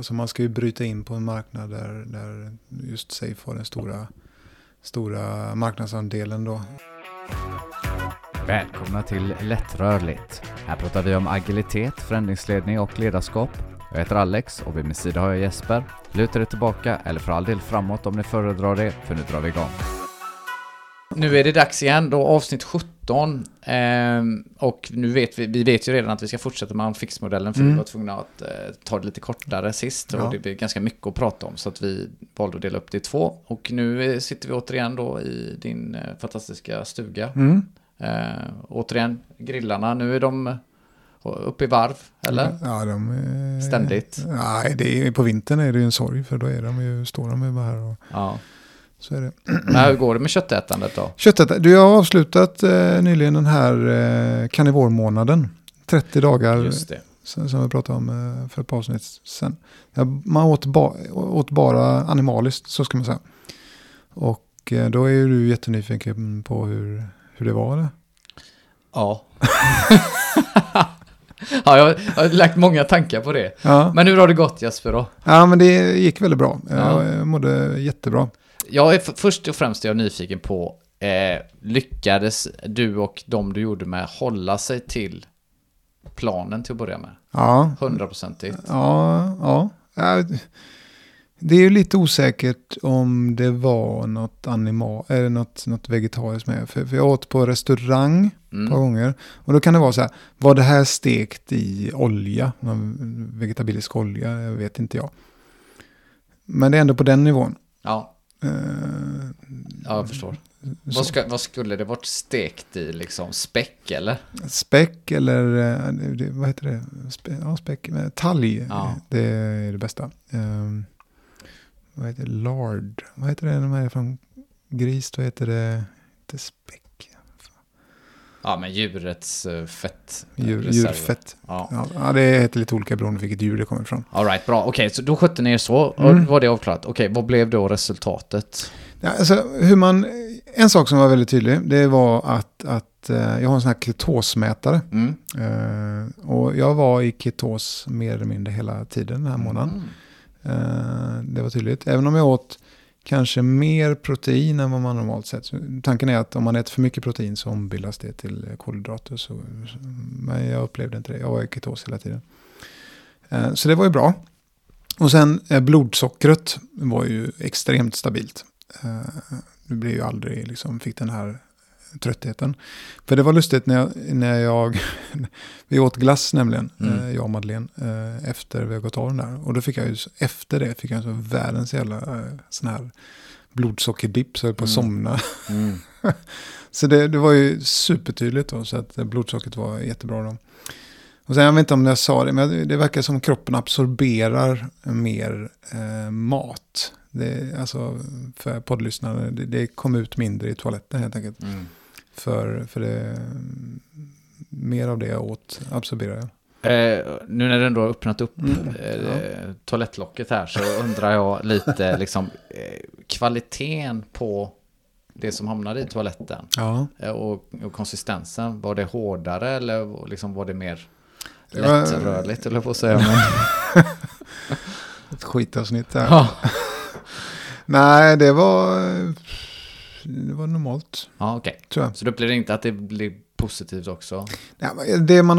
alltså man ska ju bryta in på en marknad där, där just Safe har den stora, stora marknadsandelen då. Välkomna till Lättrörligt. Här pratar vi om agilitet, förändringsledning och ledarskap. Jag heter Alex och vid min sida har jag Jesper. Luta dig tillbaka eller för all del framåt om ni föredrar det, för nu drar vi igång. Nu är det dags igen, då avsnitt 17. Ehm, och nu vet vi, vi vet ju redan att vi ska fortsätta med fixmodellen för Mm. vi var tvungna att eh, ta det lite kortare sist Ja. och det blir ganska mycket att prata om så att vi valde att dela upp det i två. Och nu eh, sitter vi återigen då i din eh, fantastiska stuga. Mm. Eh, återigen, grillarna, nu är de uppe i varv, eller? Ja, de är... Ständigt. Nej, det är, på vintern är det ju en sorg för då är de ju, står de ju bara här och Ja. Så är det. Men hur går det med köttätandet då? Köttet, du har avslutat eh, nyligen den här eh, karnivormånaden. 30 dagar som, som vi pratade om eh, för ett par avsnitt sen. Ja, man åt, ba, åt bara animaliskt, så ska man säga. Och eh, då är ju du jättenyfiken på hur, hur det var. Eller? Ja. ja, jag har lagt många tankar på det. Ja. Men hur har det gått Jesper då? ja, men det gick väldigt bra. Ja. Jag mådde jättebra. Jag är först och främst är jag nyfiken på, eh, lyckades du och de du gjorde med hålla sig till planen till att börja med? Ja, Hundraprocentigt. ja, ja. ja. Det är ju lite osäkert om det var något animal, eller något, något vegetariskt med. För, för jag åt på restaurang ett par Mm. gånger. Och då kan det vara så här, var det här stekt i olja? Någon vegetabilisk olja? Jag vet inte jag. Men det är ändå på den nivån. Ja, Eh, ja, jag förstår. Vad, ska, vad skulle det varit stekt i liksom? Späck eller? Späck eller, eh, vad heter det? Spe, ja, späck. eh, Talg, Ja. det är det bästa. Um, vad heter det? Lard. Vad heter det när man är från gris? Då heter det inte späck. Ja, men djurets eh, fett. eh, Djur, djurfett. Ja. Ja, det heter lite olika beroende på vilket djur det kommer ifrån. All right, bra. Okej, så då skötte ni er så. Mm. var det avklarat. Okej, vad blev då resultatet? Ja, alltså, hur man, en sak som var väldigt tydlig, det var att, att eh, jag har en sån här ketosmätare. Mm. Eh, och jag var i ketos mer eller mindre hela tiden den här månaden. Mm. Eh, det var tydligt. Även om jag åt kanske mer protein än vad man normalt sett. Tanken är att om man äter för mycket protein så ombildas det till kolhydrater. Så, men jag upplevde inte det. Jag var i ketos hela tiden. Eh, så det var ju bra. Och sen eh, blodsockret var ju extremt stabilt. Eh, det blev ju aldrig liksom, fick den här tröttheten. För det var lustigt när jag, när jag vi åt glass nämligen, Mm. eh, jag och Madeleine, eh, efter vi har gått av den där. Och då fick jag ju, efter det fick jag så världens jävla eh, sån här blodsockerdipp så jag höll på att Mm. somna. Mm. Så det, det var ju supertydligt då, så att blodsockret var jättebra då. Och sen, jag vet inte om jag sa det, men det- det verkar som kroppen absorberar mer eh, mat. Det, alltså, för poddlyssnare, det, det kom ut mindre i toaletten helt enkelt. Mm. För, för det, mer av det jag åt absorberar jag. Eh, nu när den då har öppnat upp Mm, eh, toalettlocket här så undrar jag lite liksom eh, kvaliteten på det som hamnade i toaletten Ja. eh, och, och konsistensen. Var det hårdare eller liksom var det mer Det var- lättrörligt eller på att säga. Men, Ett skitavsnitt där. ja. Nej, det var, det var normalt, ja, okej. jag. Så du upplevde inte att det blev positivt också? Ja, det, man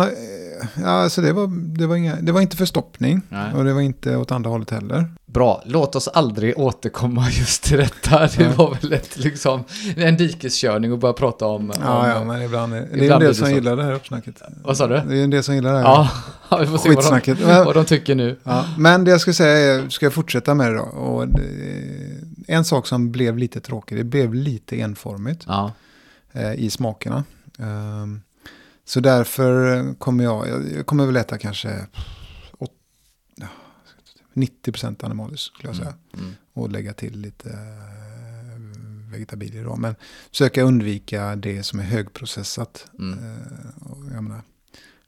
ja, alltså det, var, det, var inga, det var inte förstoppning Nej. och det var inte åt andra hållet heller. Bra, låt oss aldrig återkomma just till detta. Det Nej. var väl ett, liksom, en dikeskörning och börja prata om... om Ja, ja, men ibland är det är en del som gillar det här uppsnacket. Vad sa du? Det är en del som gillar det här. Ja, ja, vi får se vad de. Men- vad de tycker nu. Ja, men det jag skulle säga är, ska jag fortsätta med det då? Och det, en sak som blev lite tråkig, det blev lite enformigt Ja, eh, i smakerna. Ehm, så därför kommer jag, jag kommer väl äta kanske åt, ja, 90% animaliskt skulle jag säga. mm. Och lägga till lite eh, vegetabilier då. Men försöka undvika det som är högprocessat. Mm. Eh, jag menar,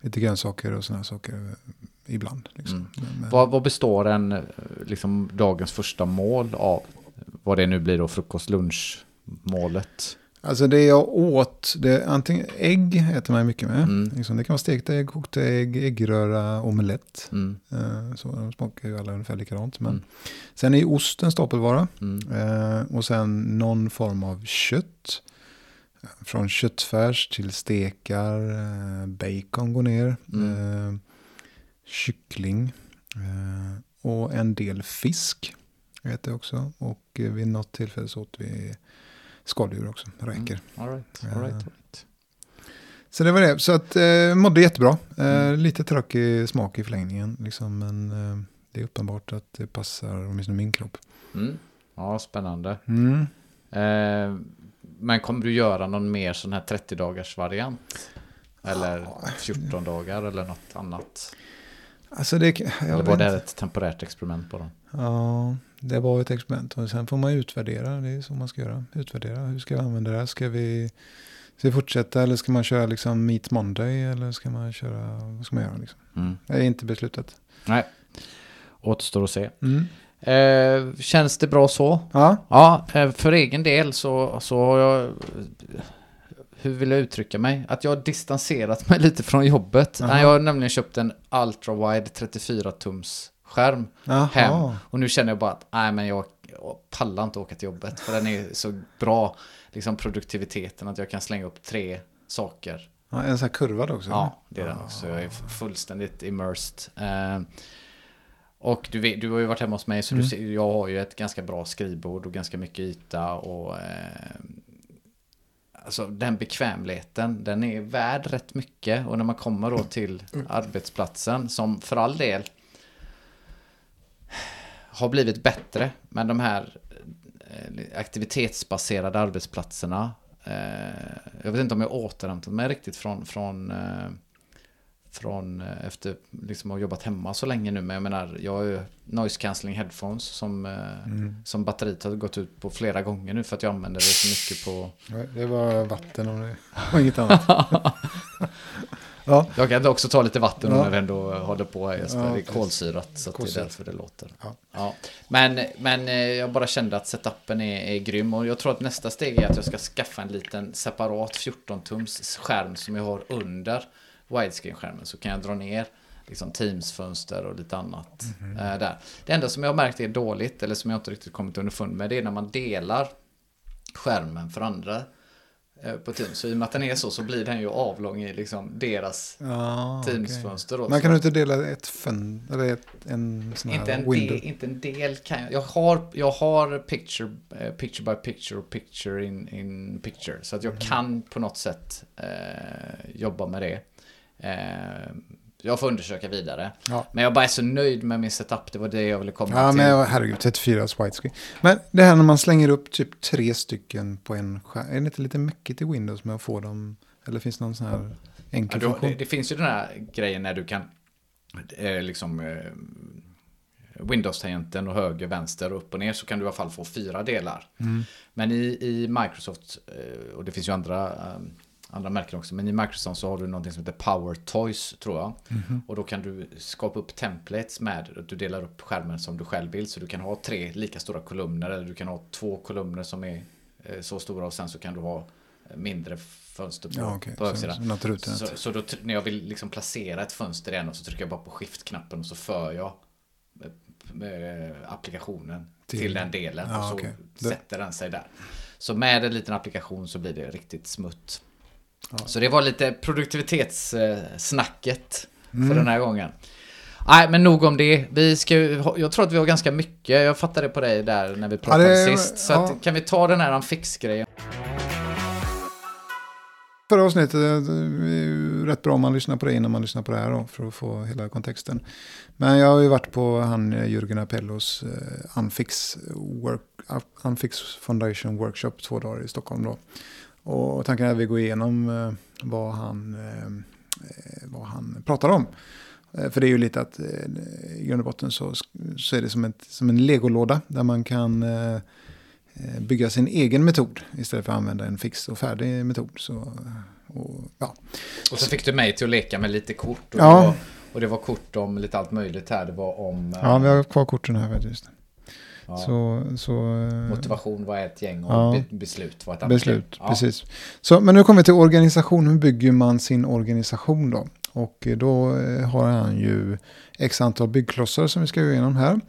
lite grönsaker och sådana saker eh, ibland. Liksom. Mm. Men, Vad, vad består en, liksom, dagens första mål av? Vad det nu blir då, frukost, lunch, målet? Alltså det jag åt, det antingen ägg äter man mycket med. Mm. Liksom, det kan vara stekta ägg, kokta ägg, äggröra, omelett. Mm. Eh, så de smakar ju alla ungefär likadant. Men Mm. Sen är ost en stapelvara. Mm. Eh, och sen någon form av kött. Från köttfärs till stekar, eh, bacon går ner. Mm. Eh, kyckling. Eh, och en del fisk äter jag också. Och vid något tillfälle så åt vi skaldjur också, räkor. All right, Eh, all right, all right. Så det var det. Så att eh, mådde jättebra. Eh, Mm. Lite tråkig smak i förlängningen. Liksom, men eh, det är uppenbart att det passar åtminstone min kropp. Mm. Ja, spännande. Mm. Eh, men kommer du göra någon mer sån här 30 dagars variant? Eller Ja. 14 dagar eller något annat? Alltså det, jag eller var det inte. ett temporärt experiment bara? Ja, det var ett experiment. Och sen får man utvärdera. Det är så man ska göra. Utvärdera. Hur ska vi använda det här? Ska vi, ska vi fortsätta eller ska man köra liksom Meet Monday? Eller ska man köra, vad ska man göra liksom? Mm. Det är inte beslutat. Nej, återstår att se. Mm. Eh, känns det bra så? Ja, Ja, eh, för egen del så, så har jag... Hur vill jag uttrycka mig? Att jag har distanserat mig lite från jobbet. Jaha. Nej, Jag har nämligen köpt en ultra-wide 34-tums skärm Jaha. hem. Och nu känner jag bara att nej, men jag, jag pallar inte åka till jobbet. För den är så bra, liksom produktiviteten, att jag kan slänga upp tre saker. Ja, en sån här kurvad också. Ja, det är den också. Jag är fullständigt immersed. Eh, och du, vet, du har ju varit hemma hos mig, så Mm. du ser, jag har ju ett ganska bra skrivbord och ganska mycket yta. Och, eh, alltså den bekvämligheten, den är värd rätt mycket. Och när man kommer då till arbetsplatsen, som för all del har blivit bättre, men de här eh, aktivitetsbaserade arbetsplatserna. Eh, jag vet inte om jag återhämtat mig riktigt från, från, eh, från efter liksom att ha jobbat hemma så länge nu. Men jag menar, jag har ju noise cancelling headphones som, Mm. som batteriet har gått ut på flera gånger nu för att jag använder det så mycket på... Det var vatten och, det, och inget annat. ja, Jag kan också ta lite vatten Ja. när vi ändå håller på här Jesper. Ja, det är kolsyrat så att det är Kolsyrat. därför det låter. Ja. Ja. Men, men eh, jag bara kände att setupen är, är grym och jag tror att nästa steg är att jag ska skaffa en liten separat 14-tums skärm som jag har under widescreen-skärmen så kan jag dra ner liksom Teams-fönster och lite annat Mhm. eh, där. Det enda som jag har märkt är dåligt eller som jag inte riktigt kommit underfund med det är när man delar skärmen för andra på Teams. Så i och med att den är så så blir den ju avlång i liksom deras okej. Teams-fönster. då. Man kan Så- inte dela ett fön, eller ett, en sån här inte en, window. del, inte en del kan jag. Jag har, jag har picture, eh, picture by picture och picture in, in picture. Så att jag Mm. kan på något sätt eh, jobba med det. Eh, jag får undersöka vidare. Ja. Men jag bara är så nöjd med min setup. Det var det jag ville komma Ja, till. men herregud, 34 widescreen. Men det här när man slänger upp typ tre stycken på en skärm. Är det inte lite mycket i Windows med att få dem? Eller finns det någon sån här Ja, enkel har- funktion? det, det finns ju den här grejen när du kan eh, liksom eh, Windows-tangenten och höger, vänster och upp och ner så kan du i alla fall få fyra delar. Mm. Men i, i Microsoft, eh, och det finns ju andra, eh, andra märken också, men i Microsoft så har du någonting som heter Power Toys tror jag. Mhm. Och då kan du skapa upp templates med, du delar upp skärmen som du själv vill. Så du kan ha tre lika stora kolumner eller du kan ha två kolumner som är eh, så stora och sen så kan du ha eh, mindre fönster på, Ja, okej. på högsidan. så. Så, så då, när jag vill liksom placera ett fönster i en så trycker jag bara på skift-knappen och så för jag eh, med applikationen till, Till- den delen Ja, och så. Det- sätter den sig där. Så med en liten applikation så blir det riktigt smutt. Ja. Så det var lite produktivitetssnacket Mm. för den här gången. Nej, men nog om det. Vi ska, jag tror att vi har ganska mycket. Jag fattade på dig där när vi pratade det- sist. Så ja. att, kan vi ta den här Amfix-grejen? Förra avsnittet är ju rätt bra om man lyssnar på det innan man lyssnar på det här då, för att få hela kontexten. Men jag har ju varit på han eh, Jürgen Appellos eh, Unfix, work, Unfix Foundation Workshop två dagar i Stockholm då. Och tanken är att vi går igenom eh, vad, han, eh, eh, vad han pratar om. För det är ju lite att i grund och botten så, så är det som, ett, som en legolåda där man kan bygga sin egen metod istället för att använda en fix och färdig metod. Så, och, ja. Och så fick du mig till att leka med lite kort. Och, Ja. det, var, och det var kort om lite allt möjligt här. Det var om... ja, vi har kvar korten här faktiskt. Ja. Så, så, eh, Motivation var ett gäng och Ja. be- beslut var ett annat Beslut. Ja. precis. Så, men nu kommer vi till organisation. Hur bygger man sin organisation då? Och eh, då eh, har han ju x antal byggklossar som vi ska gå igenom här.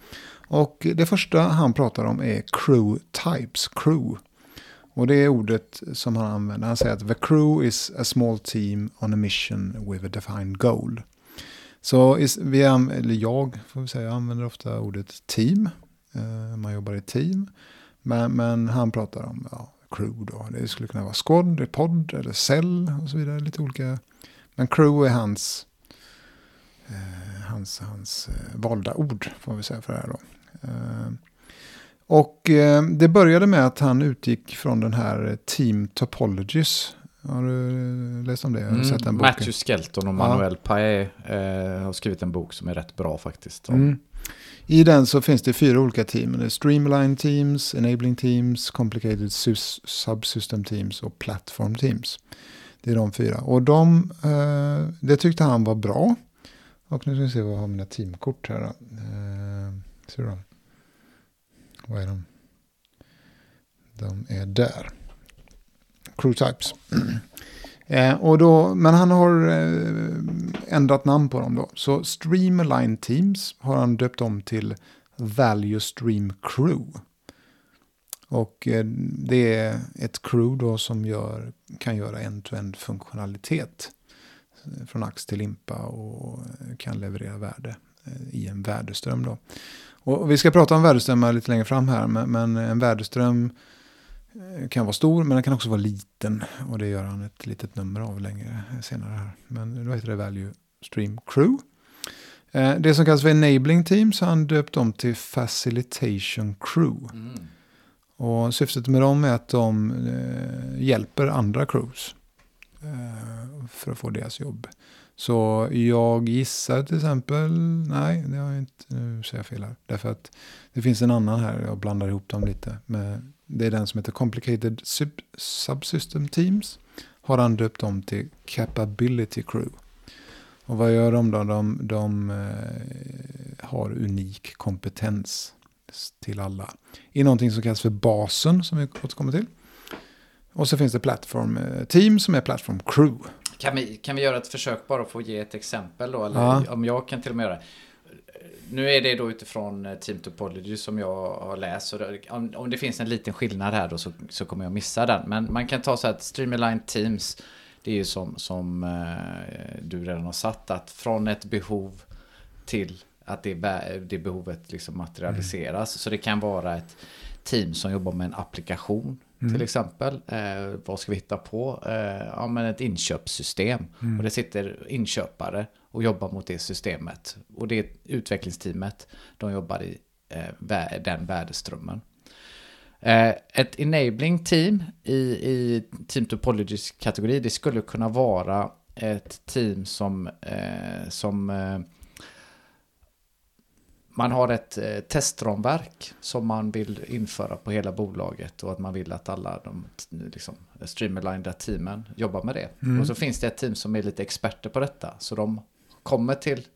Och det första han pratar om är crew types, crew. Och det är ordet som han använder. Han säger att the crew is a small team on a mission with a defined goal. Så vi, eller jag får vi säga, använder ofta ordet team. Eh, man jobbar i team. Men, men han pratar om ja, crew då. Det skulle kunna vara squad, podd eller cell och så vidare. Lite olika. Men crew är hans, eh, hans, hans eh, valda ord får vi säga för det här då. Och det började med att han utgick från den här Team Topologies. Har du läst om det? Har du Mm, sett den boken? Matthew Skelton och Manuel Paet eh, har skrivit en bok som är rätt bra faktiskt. om- Mm. I den så finns det fyra olika team. Det är Streamline Teams, Enabling Teams, Complicated Subsystem Teams och Platform Teams. Det är de fyra. Och de, eh, det tyckte han var bra. Och nu ska vi se vad jag har mina teamkort här. Då. Eh, ser du dem? Vad är de? De är där. Crew Types. Eh, och då, men han har eh, ändrat namn på dem då. Så Streamline Teams har han döpt om till Value Stream Crew. Och eh, det är ett crew då som gör, kan göra end-to-end funktionalitet. Eh, från ax till limpa och eh, kan leverera värde eh, i en värdeström då. Och och vi ska prata om värdeströmmar lite längre fram här. Men, men en värdeström eh, kan vara stor men den kan också vara liten. Och det gör han ett litet nummer av längre senare här. Men då heter det Value Stream Crew. Eh, Det som kallas för Enabling Teams har han döpt om till Facilitation Crew. Mm. Och syftet med dem är att de eh, hjälper andra crews eh, för att få deras jobb. Så jag gissar till exempel, nej det har jag inte, nu säger jag fel här. Därför att det finns en annan här, jag blandar ihop dem lite. Men det är den som heter Complicated Sub Subsystem Teams. Har han döpt om till Capability Crew. Och vad gör de då? De, de eh, har unik kompetens till alla. I någonting som kallas för basen som vi återkommer till. Och så finns det Platform eh, Team som är Platform Crew. Kan, vi, kan vi göra ett försök bara för att ge ett exempel då? Eller Ja. om jag kan till och med göra det. Nu är det då utifrån eh, Team Topology som jag har läst. Så om, om det finns en liten skillnad här då så, så kommer jag missa den. Men man kan ta så att Streamline Teams. Det är ju som, som eh, du redan har satt. Att från ett behov till att det, det behovet liksom materialiseras. Så det kan vara ett team som jobbar med en applikation till exempel. Eh, vad ska vi hitta på? Eh, ja, men ett inköpssystem. Och det sitter inköpare och jobbar mot det systemet. Och det utvecklingsteamet, de jobbar i eh, den värdeströmmen. Eh, ett enabling team i, i Team Topologys kategori, det skulle kunna vara ett team som, eh, som eh, man har ett eh, testramverk som man vill införa på hela bolaget och att man vill att alla de liksom, streamlineda teamen jobbar med det. Och så finns det ett team som är lite experter på detta. Så de kommer till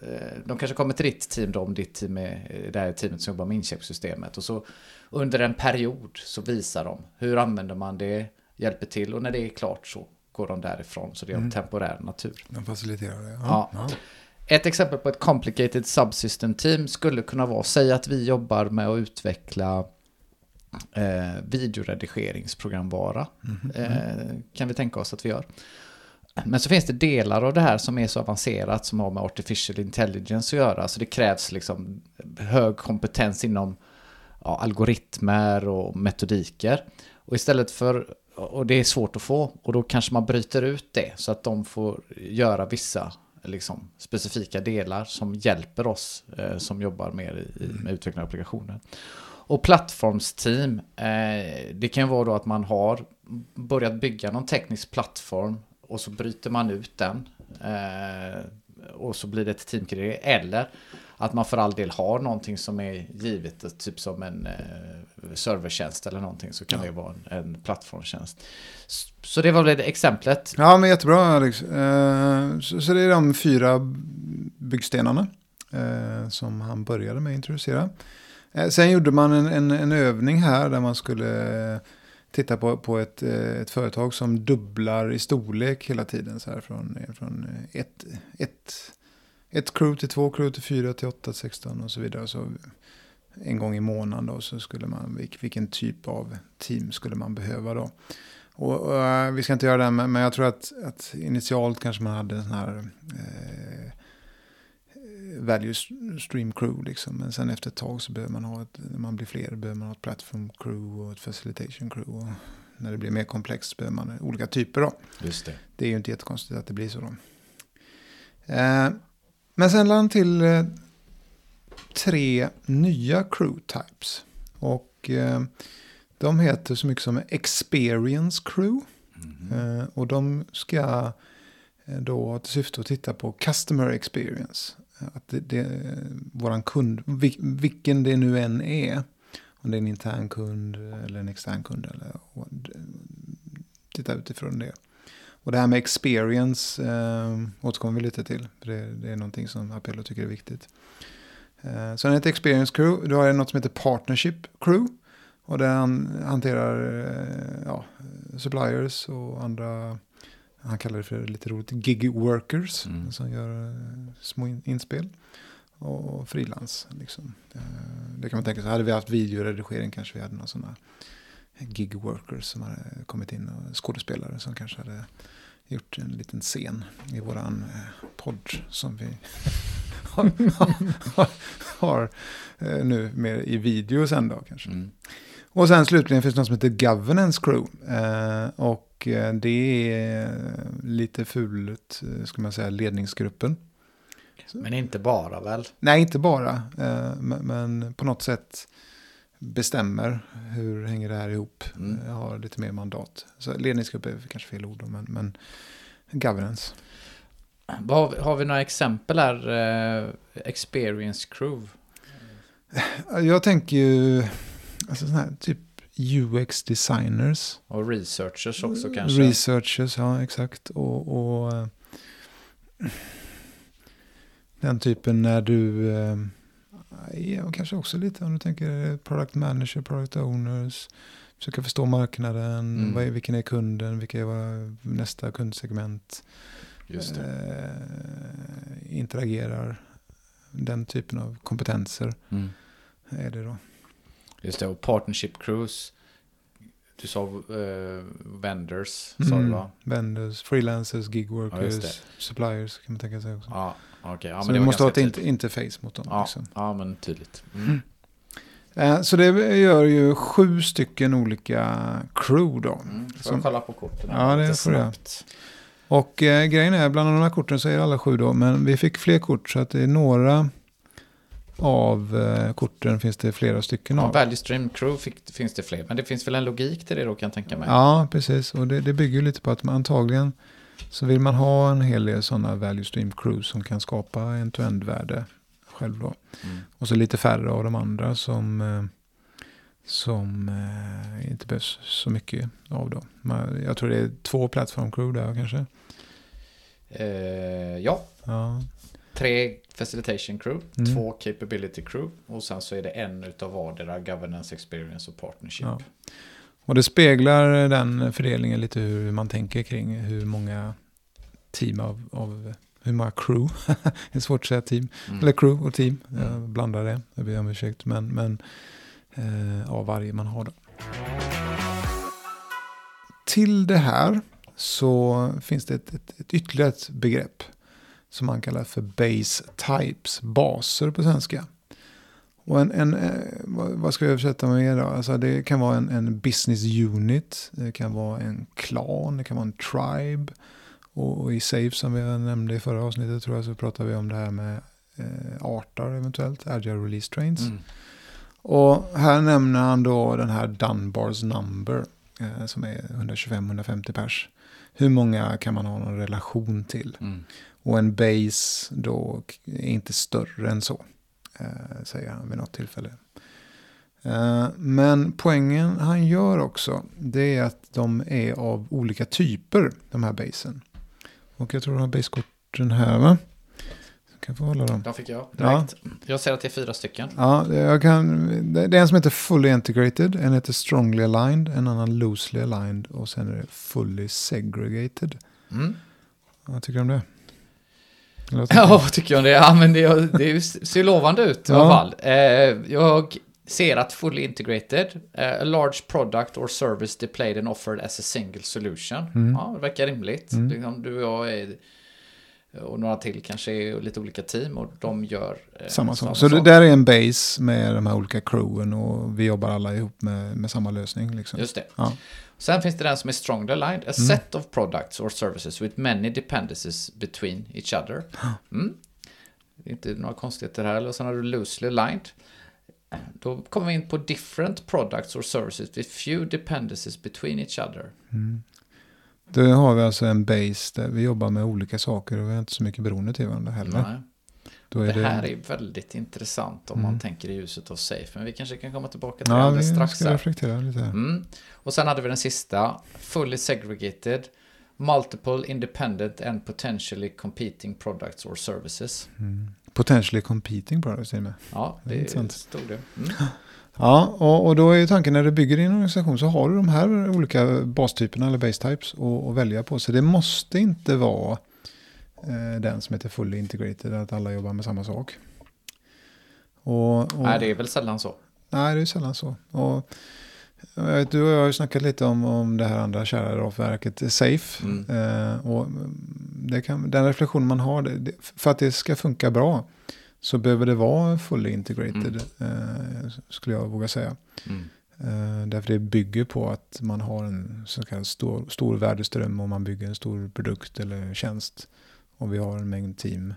eh, de kanske kommer till ditt team då, om ditt team är det här teamet som jobbar med inköpssystemet. Och så under en period så visar de hur använder man det, hjälper till och när det är klart så går de därifrån. Så det är av temporär natur. De faciliterar det. Ja. Ett exempel på ett complicated subsystem team skulle kunna vara, säg att vi jobbar med att utveckla eh, videoredigeringsprogramvara. Eh, kan vi tänka oss att vi gör. Men så finns det delar av det här som är så avancerat som har med artificial intelligence att göra. Så det krävs liksom hög kompetens inom ja, algoritmer och metodiker. Och istället för, och det är svårt att få, och då kanske man bryter ut det så att de får göra vissa liksom, specifika delar som hjälper oss eh, som jobbar mer i, med utveckling av applikationer. Och plattformsteam, eh, det kan vara då att man har börjat bygga någon teknisk plattform och så bryter man ut den. Eh, och så blir det ett teamkrig. Eller att man för all del har någonting som är givet, typ som en eh, servertjänst eller någonting, så kan det vara en, en plattformstjänst. Så, så det var väl det exemplet. Ja, men jättebra Alex. Eh, Så, så det är de fyra byggstenarna eh, som han började med att introducera. Eh, sen gjorde man en, en, en, övning här där man skulle titta på, på ett, eh, ett företag som dubblar i storlek hela tiden. Så här från, eh, från eh, ett, ett, ett crew till två crew till fyra till åtta till sexton och så vidare. Så en gång i månaden då så skulle man, vilken typ av team skulle man behöva då. Och, och vi ska inte göra det, men, men jag tror att, att initialt kanske man hade en sån här eh, value stream crew liksom. Men sen efter ett tag så behöver man ha ett, när man blir fler behöver man ha ett platform crew och ett facilitation crew. Och när det blir mer komplext behöver man olika typer då. Just det. Det är ju inte jättekonstigt att det blir så då. Eh, men sen lade han till eh, tre nya crew types. Och eh, de heter så mycket som Experience Crew. Mm. och de ska eh, då till syfte att titta på Customer Experience att det, det, våran kund, vilken det nu än är, om det är en intern kund eller en extern kund, eller, titta utifrån det. Och det här med experience eh, återkommer vi lite till. Det, det är någonting som Apello tycker är viktigt. Eh, så den heter Experience Crew. Du har något som heter Partnership Crew. Och den hanterar eh, ja, suppliers och andra han kallar det för lite roligt gig workers mm. som gör uh, små in, inspel. Och frilans. Liksom. Uh, det kan man tänka sig. Hade vi haft videoredigering kanske vi hade några sådana gig workers som hade kommit in. Och skådespelare som kanske hade gjort en liten scen i våran uh, podd som vi har, har, har nu mer i video sen då kanske. Mm. Och sen slutligen finns det något som heter Governance Crew. och och eh, det är lite fult, eh, ska man säga, ledningsgruppen. Men inte bara väl? Nej, inte bara. Eh, men på något sätt bestämmer hur hänger det här ihop. Mm. Jag har lite mer mandat. Så ledningsgrupp är kanske fel ord, men, men governance. Har, har vi några exempel här? Experience crew? Jag tänker ju, alltså sån här typ UX designers. Och researchers också kanske. Researchers, ja exakt. Och, och eh, den typen när du, eh, ja, kanske också lite om du tänker product manager, product owners, försöka förstå marknaden, mm. vad är, vilken är kunden, vilka är nästa kundsegment. Just det. Eh, interagerar, den typen av kompetenser mm. är det då. Just det, och Partnership Cruise. Du sa uh, vendors, mm. sa du va? Vendors, freelancers, gigworkers, ja, suppliers kan man tänka sig också. Ja, okay. ja, så det, måste ha ett interface mot dem. Ja, liksom. ja men tydligt. Mm. Uh, så det gör ju sju stycken olika crew då. Mm. Får jag kolla på korten? Ja, det får jag. Och eh, grejen är, bland de här korten så är det alla sju då, men vi fick fler kort så att det är några av eh, korten finns det flera stycken ja, av. Value Stream Crew fick, finns det fler, men det finns väl en logik till det då kan jag tänka mig. Ja, precis. Och det, det bygger lite på att man antagligen så vill man ha en hel del sådana Value Stream Crew som kan skapa en to-end-värde själv då. Mm. Och så lite färre av de andra som, eh, som eh, inte behövs så mycket av då. Jag tror det är två Platform Crew där kanske. Eh, ja. ja tre facilitation crew, mm. två capability crew och sen så är det en utav vardera governance experience och partnership. Ja. Och det speglar den fördelningen lite hur man tänker kring hur många team av, av hur många crew, det är svårt att säga team, mm. eller crew och team, mm. jag blandar det, jag ber om ursäkt, men, men eh, av varje man har då. Till det här så finns det ett, ett, ett ytterligare ett begrepp som man kallar för base types, baser på svenska. Och en, en, eh, vad ska jag översätta med då? Alltså det kan vara en, en business unit, det kan vara en klan, det kan vara en tribe. Och, och i SAFE som vi nämnde i förra avsnittet tror jag så pratar vi om det här med eh, artar eventuellt, agile release trains. Mm. Och här nämner han då den här Dunbars number eh, som är 125-150 pers. Hur många kan man ha någon relation till? Mm. Och en base då är inte större än så. Eh, säger han vid något tillfälle. Eh, men poängen han gör också. Det är att de är av olika typer. De här basen. Och jag tror de har basekorten här va. kan få hålla dem. De fick jag direkt. Jag ser att det är fyra stycken. Ja, jag kan, det är en som heter Fully Integrated, en heter Strongly Aligned, en annan Loosely Aligned och sen är det Fully Segregated. Mm. Vad tycker du om det? Ja, vad tycker jag om det? Ja, men det, det ser lovande ut i Ja. alla fall. Eh, jag ser att fully integrated, eh, a large product or service displayed and offered as a single solution. Mm. Ja, det verkar rimligt. Mm. Liksom, du och jag är, och några till kanske är lite olika team och de gör eh, Samma sak. Så det där är en base med de här olika crewen och vi jobbar alla ihop med, med samma lösning. Liksom. Just det. Ja. Sen finns det den som är strongly aligned. A Mm. set of products or services with many dependencies between each other. Mm. Det är inte några konstigheter här. Och sen har du loosely aligned. Då kommer vi in på different products or services with few dependencies between each other. Mm. Då har vi alltså en base där vi jobbar med olika saker och vi har inte så mycket beroende till varandra heller. Nej. Är Det här är väldigt intressant om man Mm. tänker i ljuset av safe. Men vi kanske kan komma tillbaka till det Ja, alldeles vi strax. ska Här. reflektera lite. Mm. Och sen hade vi den sista, fully segregated, multiple independent and potentially competing products or services. Mm. Potentially competing products är med. Ja, Det är det intressant. stod det. Mm. Ja, och, och då är tanken när du bygger din organisation så har du de här olika bastyperna eller base types att, välja på. Så det måste inte vara eh, den som heter fully integrated, att alla jobbar med samma sak. Och, och, Nej, det är väl sällan så. Nej, det är sällan så. Och, du och jag har ju snackat lite om, om det här andra kära råverket Safe. Mm. Eh, och kan, den reflektion man har, det, för att det ska funka bra så behöver det vara fully integrated, eh, skulle jag våga säga. Mm. Eh, därför det bygger på att man har en så kallad stor, stor värdeström och man bygger en stor produkt eller tjänst. Och vi har en mängd team,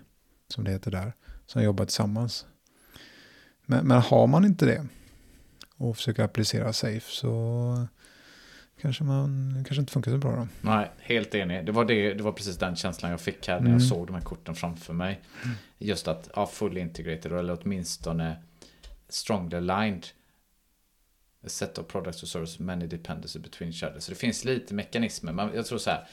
som det heter där, som jobbar tillsammans. Men, men har man inte det och försöker applicera safe så kanske man kanske inte funkar så bra då. Nej, helt enig. Det var, det, det var precis den känslan jag fick här när Mm. jag såg de här korten framför mig. Just att, ja, fully integrated, eller åtminstone strongly aligned. A set of products or services, many dependencies between each other. Så det finns lite mekanismer. Men jag tror så här,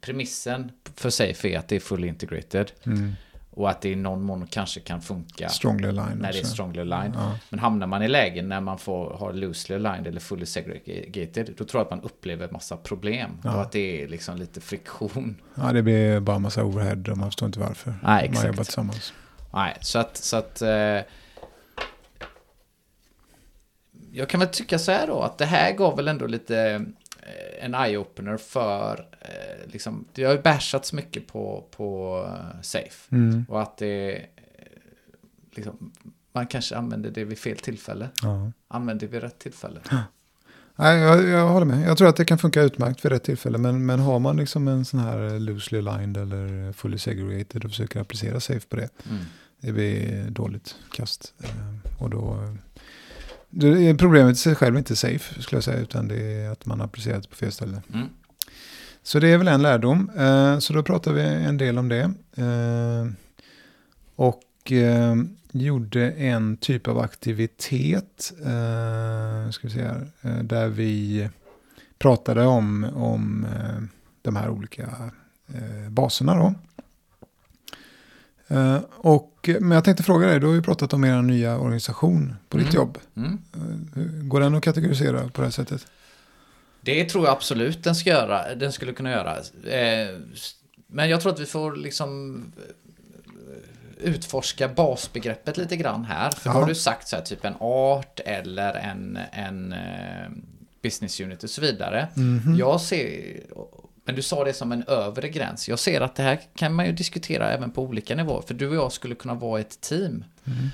premissen för Safe är att det är fully integrated. Mm. Och att det i någon mån kanske kan funka Strongly aligned när det är strongly aligned. Ja. Men hamnar man i lägen när man får ha loosely aligned eller fully segregated, då tror jag att man upplever massa problem. Ja. Och att det är liksom lite friktion. ja, det blir bara massa overhead och man förstår inte varför. Nej, Man exakt. jobbar tillsammans. Nej, så att... Så att eh, jag kan väl tycka så här då, att det här gav väl ändå lite eh, en eye-opener för... Liksom, det har ju bashats mycket på, på eh, Safe. Mm. Och att det... eh, Liksom, man kanske använder det vid fel tillfälle. Ja. Använder det vid rätt tillfälle. Nej, jag, jag håller med. Jag tror att det kan funka utmärkt för rätt tillfälle. Men, men har man liksom en sån här loosely aligned eller fully segregated och försöker applicera safe på det. Mm. Det blir dåligt kast. Eh, Och då... Är problemet i sig själv inte safe skulle jag säga. Utan det är att man applicerat på fel ställe. Mm. Så det är väl en lärdom. Eh, Så då pratar vi en del om det. Eh, Och eh, gjorde en typ av aktivitet. Ska vi se här. Där vi pratade om, om de här olika baserna då. Och, men jag tänkte fråga dig, du har ju pratat om er nya organisation på ditt Mm. jobb. Mm. Går den att kategorisera på det här sättet? Det tror jag absolut den ska göra. Den skulle kunna göra. Eh, Men jag tror att vi får liksom eh, utforska basbegreppet lite grann här. För Ja. har du sagt så här, typ en art eller en, en eh, business unit och så vidare. Mhm. Jag ser, men du sa det som en övre gräns. Jag ser att det här kan man ju diskutera även på olika nivåer. För du och jag skulle kunna vara ett team. Mm.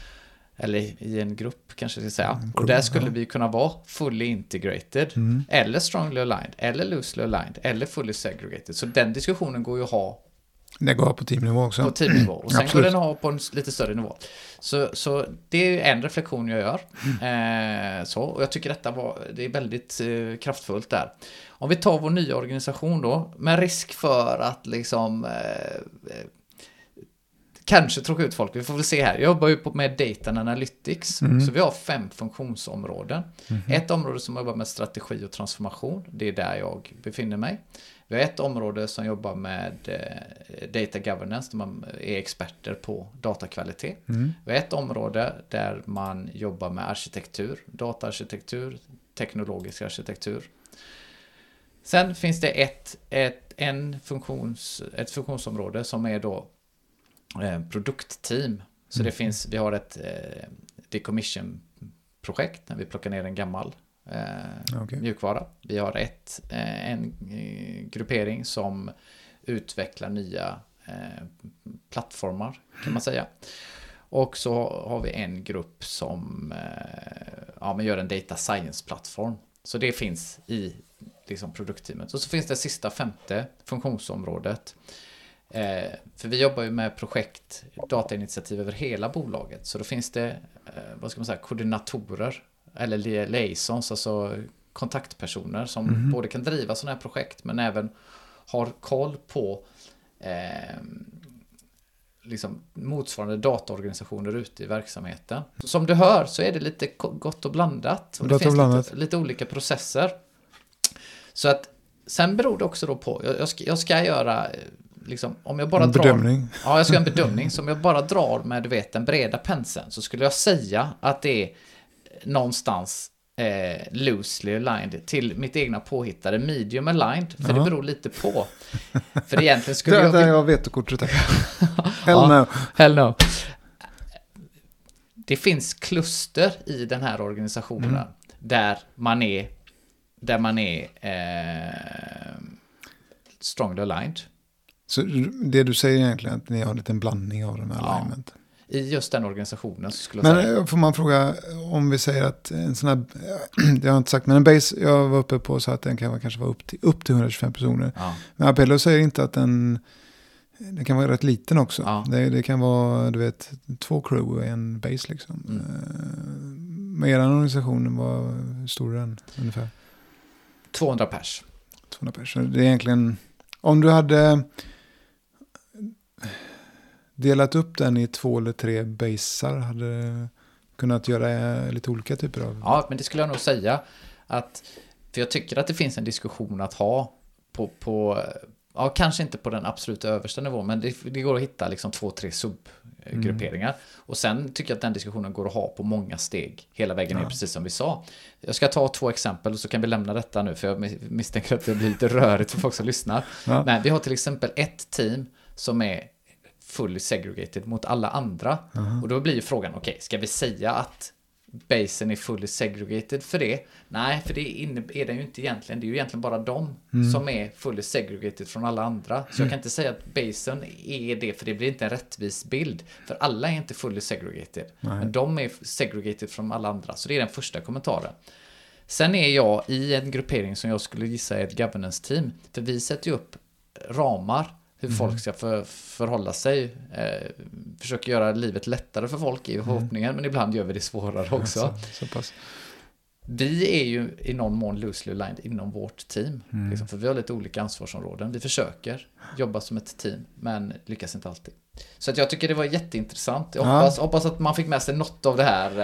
Eller i en grupp kanske jag ska säga. En Och där skulle vi kunna vara fully integrated. Mm. Eller strongly aligned. Eller loosely aligned. Eller fully segregated. Så den diskussionen går ju att ha Det går på teamnivå också. på teamnivå. Och sen Absolut. går den att ha på en lite större nivå. Så, så det är en reflektion jag gör. Eh, så, och jag tycker detta var, det är väldigt eh, kraftfullt där. Om vi tar vår nya organisation då, med risk för att liksom eh, eh, kanske tråka ut folk, vi får väl se här. Jag jobbar ju med Data Analytics, Mm. så vi har fem funktionsområden. Mhm. Ett område som jobbar med strategi och transformation, det är där jag befinner mig. Vi har ett område som jobbar med eh, data governance, där man är experter på datakvalitet. Mm. Vi har ett område där man jobbar med arkitektur, dataarkitektur, teknologisk arkitektur. Sen finns det ett, ett, en funktions, ett funktionsområde som är då produktteam. Så det finns, vi har ett eh, decommission-projekt när vi plockar ner en gammal eh, Okej. mjukvara. Vi har ett, eh, en eh, gruppering som utvecklar nya eh, plattformar kan man säga. Och så har vi en grupp som eh, ja, men gör en data science-plattform. Så det finns i liksom, produktteamet. Och så finns det sista femte funktionsområdet. Eh, för vi jobbar ju med projekt, datainitiativ över hela bolaget. Så då finns det, eh, vad ska man säga, koordinatorer eller li- liaisons, alltså kontaktpersoner som Mhm. både kan driva sådana här projekt men även har koll på eh, liksom motsvarande dataorganisationer ute i verksamheten. Som du hör så är det lite gott och blandat. Och det finns. Lite, lite olika processer. Så att sen beror det också då på, jag, jag, ska, jag ska göra, eh, liksom, om jag bara En drar... bedömning. Ja, jag ska göra en bedömning. Så om jag bara drar med, du vet, den breda penseln så skulle jag säga att det är någonstans eh, loosely aligned till mitt egna påhittade medium aligned. För det Ja. beror lite på. För egentligen skulle Där, jag... där jag har vetokortet där. Hell Ja. no. Hell no. Det finns kluster i den här organisationen Mm. där man är, där man är eh, strongly aligned. Så det du säger egentligen är att ni har en liten blandning av de här Ja. alignment. I just den organisationen så skulle jag Men säga. eh, får man fråga om vi säger att en sån här, det har jag inte sagt, men en base jag var uppe på så att den kan kanske vara upp till, upp till 125 personer. Ja. Men Apello säger inte att den, den kan vara rätt liten också. Ja. Det, det kan vara, du vet, två crew i en base liksom. Mm. Eh, Med er organisation, var, stor är den ungefär? 200 pers. 200 personer. Det är egentligen, om du hade delat upp den i två eller tre basar, hade kunnat göra lite olika typer av... Ja, men det skulle jag nog säga. Att, för jag tycker att det finns en diskussion att ha på, på ja, kanske inte på den absolut översta nivån, men det, det går att hitta liksom två, tre subgrupperingar. Och sen tycker jag att den diskussionen går att ha på många steg hela vägen ner, Ja. precis som vi sa. Jag ska ta två exempel och så kan vi lämna detta nu, för jag misstänker att det blir lite rörigt för folk som lyssnar. Ja. Men vi har till exempel ett team som är fully segregated mot alla andra. Aha. Och då blir ju frågan, okej, ska vi säga att basen är fully segregated för det? Nej, för det är den ju inte egentligen. Det är ju egentligen bara de Mm. som är fully segregated från alla andra. Så jag kan inte säga att basen är det, för det blir inte en rättvis bild. För alla är inte fully segregated. Nej. Men de är segregated från alla andra. Så det är den första kommentaren. Sen är jag i en gruppering som jag skulle gissa är ett governance-team. För vi sätter ju upp ramar hur Mm. folk ska för, förhålla sig. Eh, försöker göra livet lättare för folk i förhoppningen, men ibland gör vi det svårare också. Mm. Så, så pass. Vi är ju i någon mån loosely aligned inom vårt team. Mm. Liksom, för vi har lite olika ansvarsområden. Vi försöker jobba som ett team, men lyckas inte alltid. Så att jag tycker det var jätteintressant. Jag Ja. hoppas, hoppas att man fick med sig något av det här. Eh,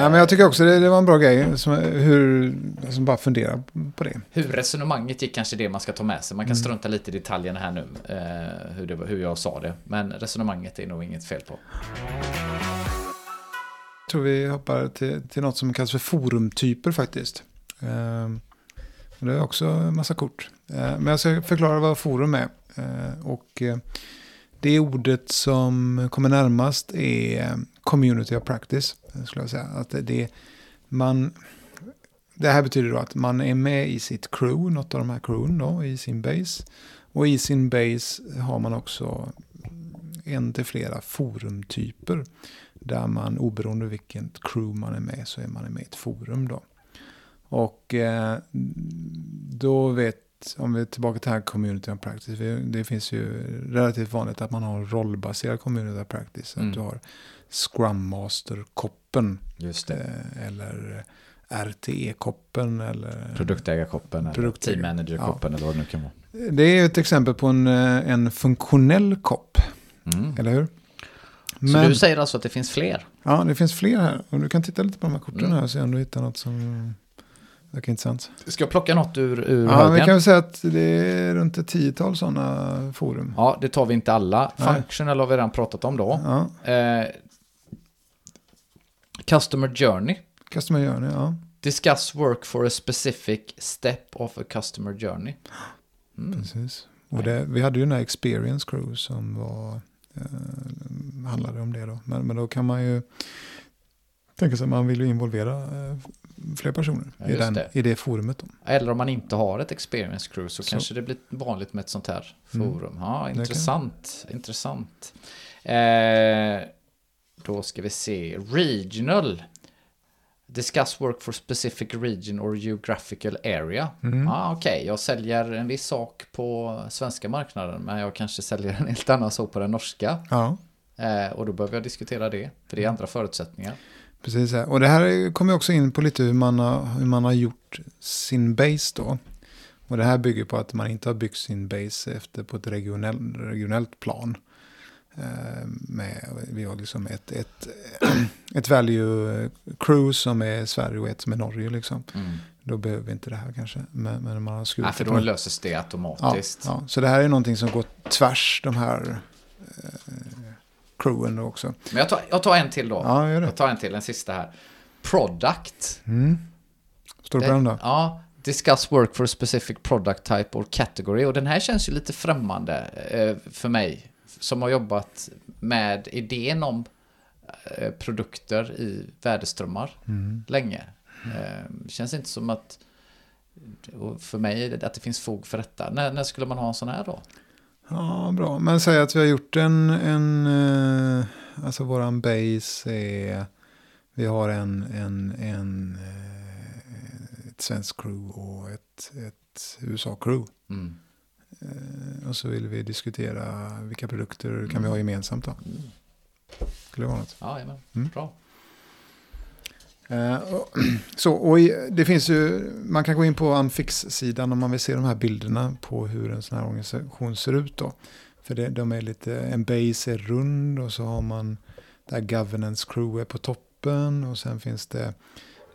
Nej, men jag tycker också det, det var en bra grej. Som, hur, alltså bara fundera på det. Hur resonemanget gick kanske det man ska ta med sig. Man kan Mm. strunta lite i detaljerna här nu, eh, hur, det, hur jag sa det. Men resonemanget är nog inget fel på. Jag tror vi hoppar till, till något som kallas för forumtyper faktiskt. Och det är också en massa kort. Ehm, men jag ska förklara vad forum är. Ehm, och eh, det ordet som kommer närmast är community of practice. Skulle jag säga. Att det, det, man, det här betyder då att man är med i sitt crew, något av de här crewen då, i sin base. Och i sin base har man också en till flera forumtyper. Där man oberoende vilket crew man är med så är man med i ett forum då. Och eh, då vet, om vi är tillbaka till här community of practice. vi- Det finns ju relativt vanligt att man har rollbaserad community of practice. Mm. Att du har Scrum Master-koppen. Just Eh, eller RTE-koppen. Eller Produktägarkoppen eller Produktägare. team manager-koppen eller vad det nu kan vara. Det är ett exempel på en, eh, en funktionell kopp. Mm. Eller hur? Så du säger alltså att det finns fler? Ja, det finns fler här. Och du kan titta lite på de här korten Mm. här och se om du hittar något som Verkar intressant. Ska jag plocka något ur, ur Ja, högen? vi kan väl säga att det är runt ett tiotal sådana forum. Ja, det tar vi inte alla. Nej. Functional har vi redan pratat om då. Ja, Eh, Customer Journey. Customer Journey, ja. Discuss work for a specific step of a customer journey. Mm. Precis. Och det, vi hade ju den här Experience Crew som var, eh, handlade om det då. Men, men då kan man ju tänka sig att man vill ju involvera eh, fler personer Ja, i, den, det. i det forumet. Då. Eller om man inte har ett experience crew så, Så. kanske det blir vanligt med ett sånt här Mm. forum. Ja, kan- intressant. Intressant. Eh, då ska vi se. Regional. Discuss work for specific region or geographical area. Mm. Ah, Okej, jag säljer en viss sak på svenska marknaden men jag kanske säljer en helt annan sak på den norska. Ja, Eh, och då behöver jag diskutera det, för det är andra förutsättningar. Precis. Och det här kommer också in på lite hur man, har, hur man har gjort sin base då. Och det här bygger på att man inte har byggt sin base efter på ett regionell, regionellt plan. Eh, Med, vi har liksom ett, ett, ett value crew som är Sverige och ett som är Norge. Liksom. Mm. Då behöver vi inte det här kanske. Men, men man har skurit Ja, för det då löses det ja, automatiskt. ja. Så det här är någonting som går tvärs de här eh, crewen också. Men jag tar, jag tar en till då. Ja, gör det. Jag tar en till, en sista här. Product. Mm. Står det på den då? Ja, discuss work for a specific product type or category. Och den här känns ju lite främmande eh, för mig. Som har jobbat med idén om eh, produkter i värdeströmmar Mm. länge. Eh, känns inte som att för mig att det finns fog för detta. När, när skulle man ha en sån här då? Ja, bra. Men säg att vi har gjort en, en eh, alltså våran base är, vi har en, en, en eh, ett svenskt crew och ett, ett USA-crew. Mm. Eh, Och så vill vi diskutera vilka produkter kan vi ha gemensamt då. Skulle det vara något. Ja, jajamän. Mm. Bra. Eh, så, och det finns ju, man kan gå in på Unfix-sidan om man vill se de här bilderna på hur en sån här organisation ser ut då. För det, de är lite, en base är rund och så har man där governance crew är på toppen och sen finns det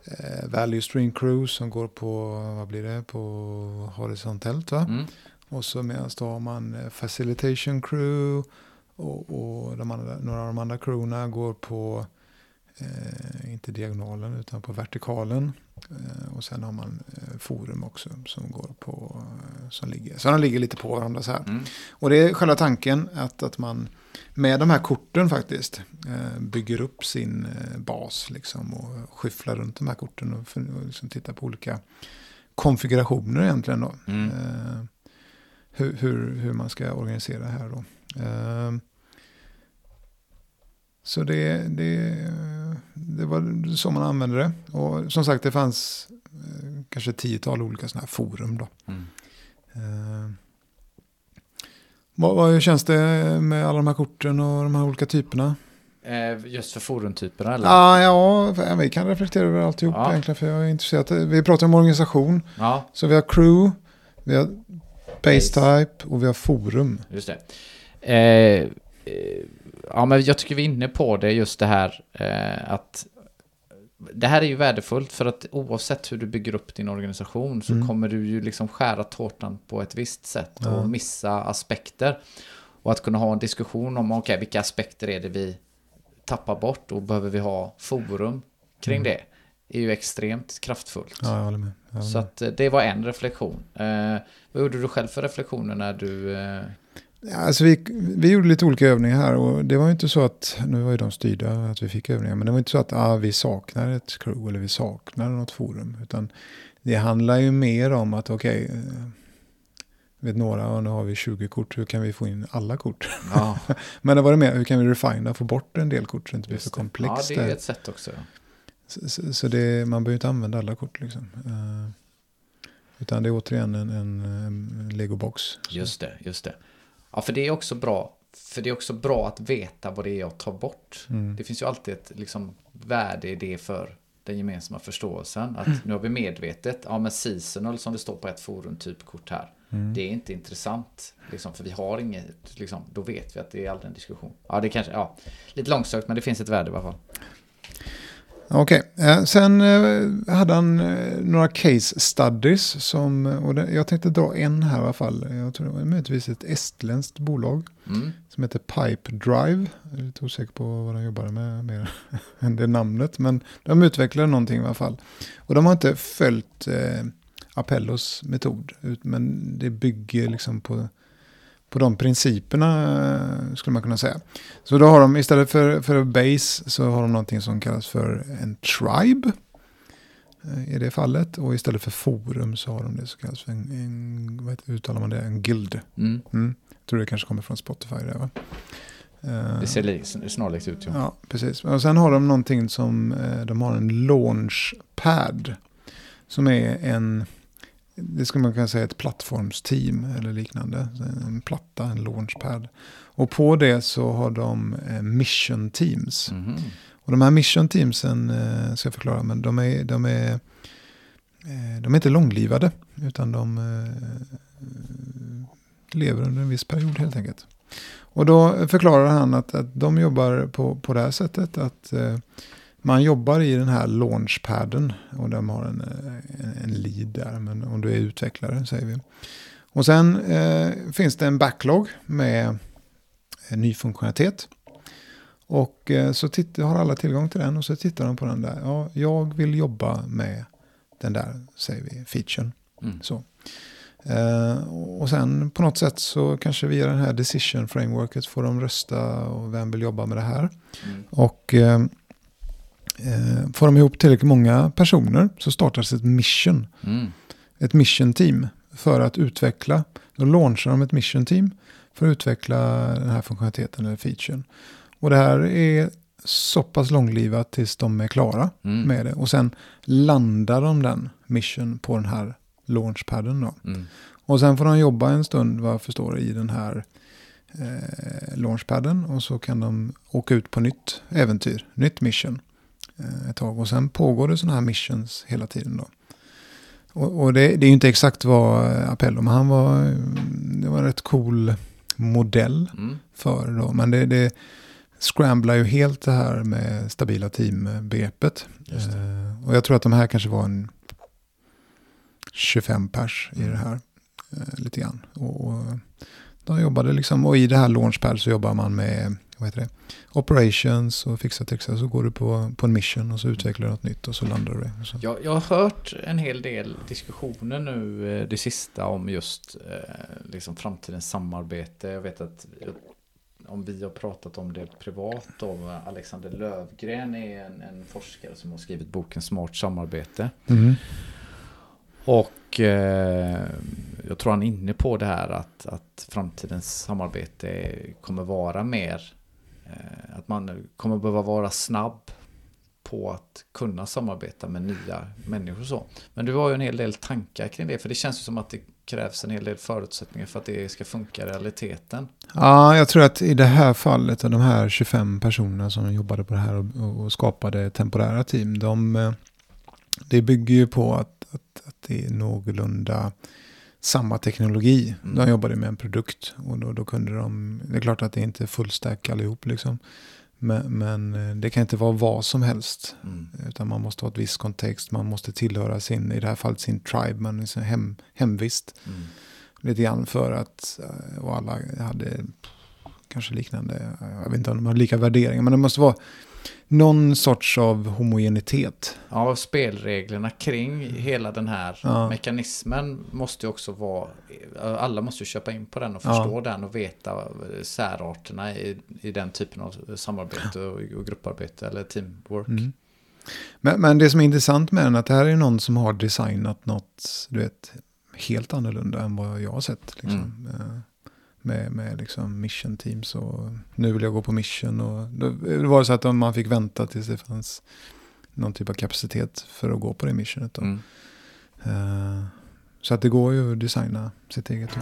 eh, value stream crew som går på, vad blir det, på horisontellt va? Mm. Och så medan då har man eh, facilitation crew och, och andra, några av de andra crewna går på, eh, inte diagonalen utan på vertikalen. Eh, och sen har man eh, forum också som går på, eh, som ligger, så de ligger lite på varandra så här. Mm. Och det är själva tanken att, att man med de här korten faktiskt eh, bygger upp sin bas liksom och skyfflar runt de här korten och, för, och liksom tittar på olika konfigurationer egentligen då. Mm. Hur, hur, hur man ska organisera det här då. Så det, det, det var så man använde det. Och som sagt det fanns eh, kanske tiotal olika sådana här forum då. Mm. Eh, vad, vad, känns det med alla de här korten och de här olika typerna? Eh, just för forumtyperna eller? Ah, ja, vi kan reflektera över alltihop Ja. egentligen för jag är intresserad. Vi pratar om organisation. Ja, Så vi har crew, vi har base type och vi har forum. just det. Eh, eh, ja, men jag tycker vi är inne på det, just det här eh, att det här är ju värdefullt för att oavsett hur du bygger upp din organisation så Mm. kommer du ju liksom skära tårtan på ett visst sätt och missa aspekter. Och att kunna ha en diskussion om okej, vilka aspekter är det vi tappar bort och behöver vi ha forum kring Mm. det är ju extremt kraftfullt. Ja, jag håller med. Jag håller Så med. att eh, det var en reflektion. Eh, vad gjorde du själv för reflektioner när du... Eh, alltså vi, vi gjorde lite olika övningar här och det var ju inte så att, nu var ju de styrda att vi fick övningar, men det var inte så att ah, vi saknar ett crew eller vi saknar något forum. Utan det handlar ju mer om att okej, eh, vet några, och nu har vi 20 kort, hur kan vi få in alla kort? ja, Men det var det mer, hur kan vi refina, få bort en del kort så det inte blir för komplext. Ja, det är ett sätt också. Så, så, så det, man behöver inte använda alla kort liksom. Eh, utan det är återigen en, en, en legobox. Just det, just det. Ja, för det är också bra. För det är också bra att veta vad det är jag tar bort. Mm. Det finns ju alltid ett liksom, värde i det för den gemensamma förståelsen. Att nu har vi medvetet, ja men seasonal som det står på ett forum, typ kort här. Mm. Det är inte intressant, liksom, för vi har inget, liksom, då vet vi att det är aldrig en diskussion. Ja, det kanske, ja, lite långsökt men det finns ett värde i alla fall. Okej, eh, sen eh, hade han eh, några case studies som, och det, jag tänkte dra en här i alla fall. Jag tror det var möjligtvis ett estländskt bolag Mm. som heter Pipe Drive. Jag är lite osäker på vad de jobbade med mer än det namnet, men de utvecklade någonting i alla fall. Och de har inte följt eh, Appellos metod, men det bygger liksom på, på de principerna eh, skulle man kunna säga. Så då har de istället för, för base så har de någonting som kallas för en tribe. eh, I det fallet. Och istället för forum så har de det som kallas för en, en vad heter, uttalar man det, en guild. Mm. Mm. Jag tror det kanske kommer från Spotify det va? Eh, Det ser li- snarlikt ut. Ja. Ja, precis. Och sen har de någonting som, de har en launchpad. Som är en, det skulle man kunna säga ett plattformsteam eller liknande. En platta, en launchpad. Och på det så har de eh, mission teams. Mhm. Och de här mission teamsen, eh, ska jag förklara, men de är, de är, eh, de är inte långlivade. Utan de lever under en viss period helt enkelt. Och då förklarar han att, att de jobbar på, på det här sättet. Att man jobbar i den här launchpaden. Och de har en, eh, en, en lead där. Men om du är utvecklare säger vi. Och sen eh, finns det en backlog med en ny funktionalitet. Och eh, så titt- har alla tillgång till den och så tittar de på den där. Ja, jag vill jobba med den där, säger vi, featuren. Mm. Så. Eh, och sen på något sätt så kanske via den här decision frameworket får de rösta och vem vill jobba med det här. Mm. Och eh, får de ihop tillräckligt många personer så startas ett mission. Mm. Ett mission team för att utveckla. Då launchar de ett mission team för att utveckla den här funktionaliteten eller featuren. Och det här är så pass långlivat tills de är klara Mm. med det. Och sen landar de den mission på den här launchpaden då. Mm. Och sen får de jobba en stund vad jag förstår i den här eh, launchpaden. Och så kan de åka ut på nytt äventyr, nytt mission ett tag. Och sen pågår det sådana här missions hela tiden då. Och, och det, det är ju inte exakt vad Appello, men han var, det var en rätt cool modell Mm. för då. Men det, det scramblar ju helt det här med stabila team-begreppet. Eh, och jag tror att de här kanske var en 25 pers i Mm. det här. Eh, lite grann. Och, och de jobbade liksom, och i det här launchpad så jobbar man med vad heter det, operations och fixa trixa. Så går du på, på en mission och så utvecklar du något nytt och så landar du det. Jag, jag har hört en hel del diskussioner nu eh, det sista om just eh, liksom framtidens samarbete. Jag vet att eh, om vi har pratat om det privat då, Alexander Lövgren är en, en forskare som har skrivit boken Smart samarbete. Mm. Och eh, jag tror han är inne på det här att, att framtidens samarbete kommer vara mer Eh, att man kommer behöva vara snabb på att kunna samarbeta med nya människor. och Så. Men du har ju en hel del tankar kring det, för det känns ju som att det krävs en hel del förutsättningar för att det ska funka i realiteten. Ja, jag tror att i det här fallet, de här 25 personerna som jobbade på det här och, och skapade temporära team, de, eh, det bygger ju på att, att, att det är någorlunda samma teknologi. Mm. De jobbade med en produkt och då, då kunde de, det är klart att det inte är full stack allihop liksom. Men, men eh, det kan inte vara vad som helst. Mm. Utan man måste ha ett visst kontext, man måste tillhöra sin, i det här fallet sin tribe, man sin hem, hemvist. Mm. Lite grann för att, eh, och alla hade kanske liknande, jag vet inte om de har lika värderingar, men det måste vara någon sorts av homogenitet. Ja, spelreglerna kring hela den här Ja. mekanismen måste ju också vara, alla måste ju köpa in på den och Ja. förstå den och veta särarterna i, i den typen av samarbete och, och grupparbete eller teamwork. Mm. Men, men det som är intressant med den är att det här är någon som har designat något, du vet, helt annorlunda än vad jag har sett. Liksom. Eh, Med, med liksom mission teams och nu vill jag gå på mission. Och det var så att man fick vänta tills det fanns någon typ av kapacitet för att gå på det missionet. Mm. Eh, Så att det går ju att designa sitt eget. Då.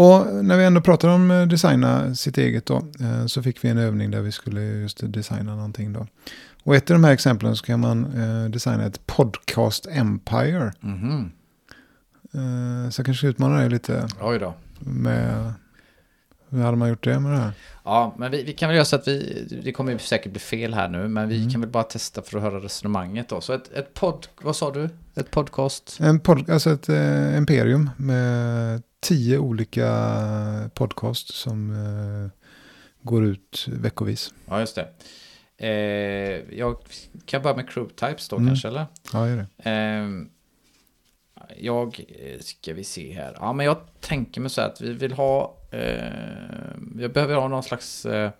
Och när vi ändå pratar om eh, designa sitt eget då, eh, så fick vi en övning där vi skulle just designa någonting då. Och ett av de här exemplen så kan man designa ett podcast empire. Mhm. Eh, Så jag kanske ska utmana dig lite Oj då. med Hur hade man gjort det med det här? Ja, men vi, vi kan väl göra så att vi, det kommer ju säkert bli fel här nu, men vi Mm. kan väl bara testa för att höra resonemanget då. Så ett, ett podd, vad sa du? Ett podcast? En pod, alltså ett eh, imperium med tio olika podcast som eh, går ut veckovis. Ja, just det. Eh, jag kan börja med crew types då Mm. kanske, eller? Ja, gör det. Jag, eh, ska vi se här. Ja, men jag tänker mig så här att vi vill ha, eh, jag behöver ha någon slags, eh,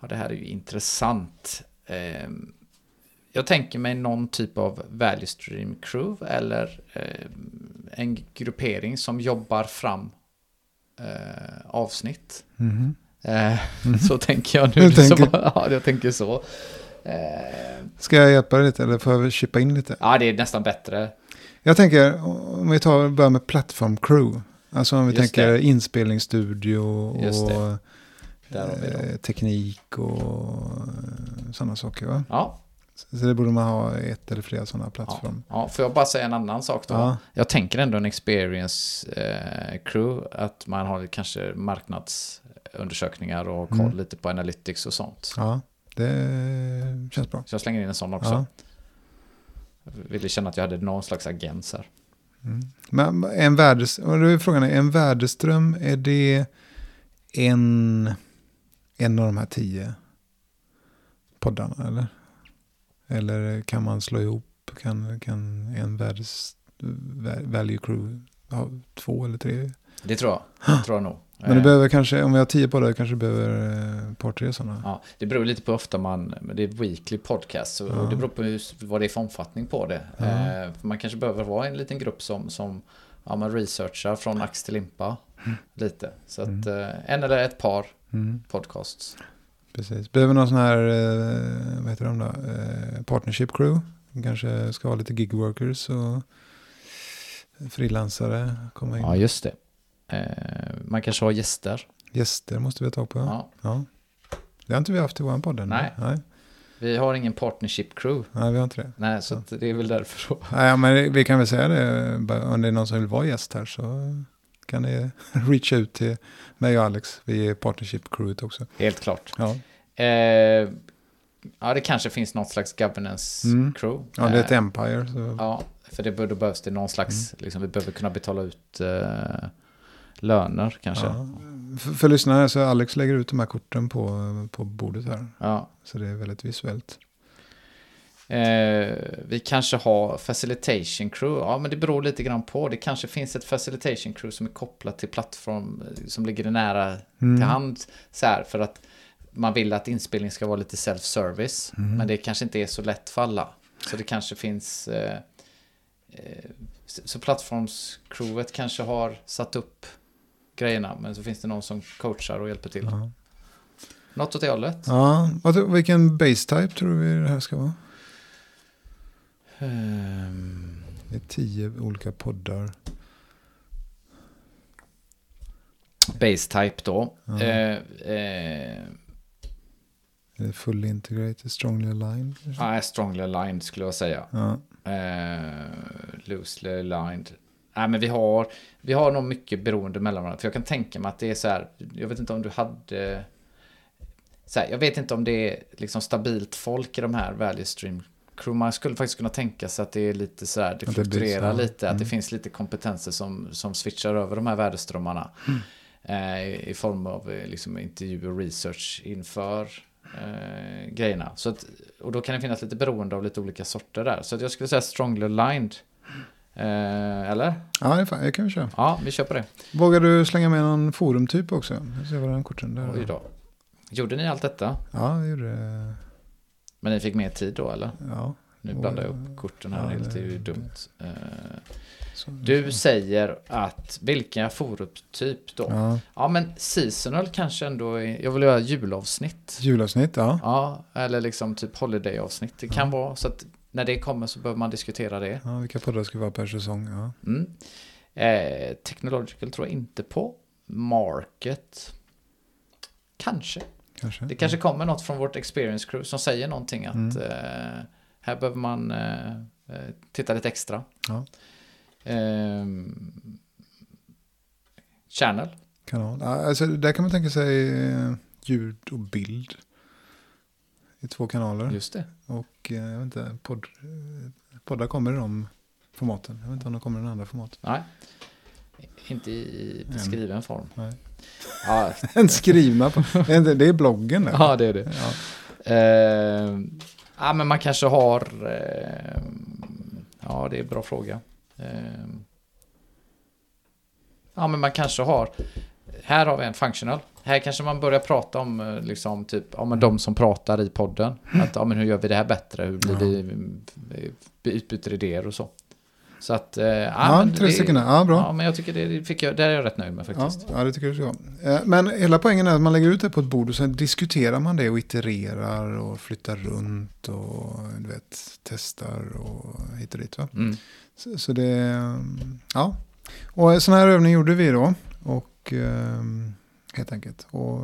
ja det här är ju intressant. Ehm, jag tänker mig någon typ av value stream crew eller eh, en gruppering som jobbar fram eh, avsnitt. Mhm. Eh, Så tänker jag nu. Du tänker. Så, ja, jag tänker så. Eh, Ska jag hjälpa dig lite eller får jag chippa in lite? ja, det är nästan bättre. Jag tänker, om vi tar, börjar med plattform crew. Alltså om vi Just tänker det. inspelningsstudio och eh, teknik och sådana saker. Va? Ja, Så det borde man ha ett eller flera sådana ja, plattformar. ja, får jag bara säga en annan sak då? Ja. Jag tänker ändå en experience eh, crew, att man har kanske marknadsundersökningar och koll Mm. lite på analytics och sånt. ja, det känns bra. Så jag slänger in en sån också. Ja. Ville känna att jag hade någon slags agens här. Mm. Men en, värdes, och då är frågan, en värdeström, är det en, en av de här tio poddarna eller? Eller kan man slå ihop, kan, kan en värdes, va- value crew ha två eller tre? Det tror jag. tror jag nog. Men det Eh, behöver kanske, om vi har tio poddar, kanske behöver eh, ett par, tre sådana. Ja, det beror lite på hur ofta man, det är weekly podcast, så, Ja. och det beror på hur, vad det är för omfattning på det. Ja. Eh, man kanske behöver vara en liten grupp som, som ja, man researchar från ax till limpa lite. Så att eh, en eller ett par Mm, podcasts. precis. Behöver någon sån här, eh, vad heter de då, eh, partnership crew. Kanske ska ha lite gig workers och frilansare komma in. Ja, just det. Eh, man kanske har gäster. Gäster måste vi ha tag på. Ja. Ja. Ja. Det har inte vi haft i vår podd än. Nej. Nej. Vi har ingen partnership crew. Nej, vi har inte det. Nej, så att det är väl därför då. Nej, men vi kan väl säga det. Om det är någon som vill vara gäst här så kan ni reacha ut till mig och Alex. Vi är partnership crewet också. Helt klart. Ja, Eh, ja, det kanske finns något slags governance Mm. crew. ja det är ett Eh, Empire. Så. Ja, för det, då behövs det någon slags, liksom, vi behöver kunna betala ut eh, löner kanske. Ja. Ja. För, för lyssnare så Alex lägger ut de här korten på, på bordet här. Så det är väldigt visuellt. Eh, vi kanske har facilitation crew, ja men det beror lite grann på. Det kanske finns ett facilitation crew som är kopplat till plattform eh, som ligger nära Mm. till hand. Så här, för att man vill att inspelning ska vara lite self-service. Mm. Men det kanske inte är så lätt för alla. Så det kanske finns... Eh, eh, så plattformscrewet kanske har satt upp grejerna. Men så finns det någon som coachar och hjälper till. Ja. Något åt det hållet. Ja, vilken base type tror vi det här ska vara? Ehm, Det är tio olika poddar. base type då. Ja. Eh, eh, Är det fully integrated, strongly aligned? Nej, strongly aligned skulle jag säga. Ja. Eh, loosely aligned. Nej, men vi har, vi har nog mycket beroende mellan varandra. För jag kan tänka mig att det är så här, jag vet inte om du hade... Så här, jag vet inte om det är liksom stabilt folk i de här value stream crew. Man skulle faktiskt kunna tänka sig att det är lite så här, det det fluktuerar lite. Att det Mm. finns lite kompetenser som, som switchar över de här värdeströmmarna. Eh, i, I form av eh, liksom, intervju och research inför eh, grejerna. Så att, och då kan det finnas lite beroende av lite olika sorter där. Så jag skulle säga strongly aligned. Eh, eller? Ja, det fan, det kan vi köra. Ja, vi kör på det. Vågar du slänga med någon forumtyp också? Jag ser vad den korten där. Oj då. Gjorde ni allt detta? Ja, det gjorde det. Men ni fick mer tid då eller? Ja. Nu blandar jag ja. upp korten här Ja, det- det är ju dumt. Eh, du säger att, vilken forumtyp då? Ja. Ja. men seasonal kanske ändå är, jag vill göra julavsnitt. Julavsnitt, ja. Ja, eller liksom typ holiday-avsnitt. Det kan vara så att när det kommer så behöver man diskutera det. ja. Vilka poddar ska vara per säsong? Ja. Mm. Eh, technological tror jag inte på. Market. Kanske. Kanske. Det kanske kommer något från vårt experience crew som säger någonting att Mm. eh, här behöver man eh, eh, titta lite extra. Ja. Ehm, channel. kanal. Ja, Alltså, där kan man tänka sig eh, ljud och bild i två kanaler. Just det. Och eh, jag vet inte, podd, eh, poddar kommer i de formaten. Jag vet inte om de kommer i den andra format. Nej. Inte i skriven form. Nej. Ja, En skrivna på, det är bloggen där. ja, det är det. Ja. Eh, ja, men man kanske har... Eh, ja, det är en bra fråga. Eh, ja, men man kanske har... Här har vi en functional. Här kanske man börjar prata om eh, liksom typ, ja men de som pratar i podden. Att, ja men hur gör vi det här bättre? Hur blir Ja. vi, vi utbyter idéer och så. Så att, eh, ja, Ja, tre det- stycken. Ja, bra. Ja, men jag tycker det fick jag, där är jag rätt nöjd med Ja, faktiskt. ja, det tycker jag det ska vara. Eh, Men hela poängen är att man lägger ut det på ett bord och sen diskuterar man det och itererar och flyttar runt och du vet, testar och hit och dit. Va? Mm. Så, så det, mm, ja. Och en sån här övning gjorde vi då. Och ehm, helt enkelt. Och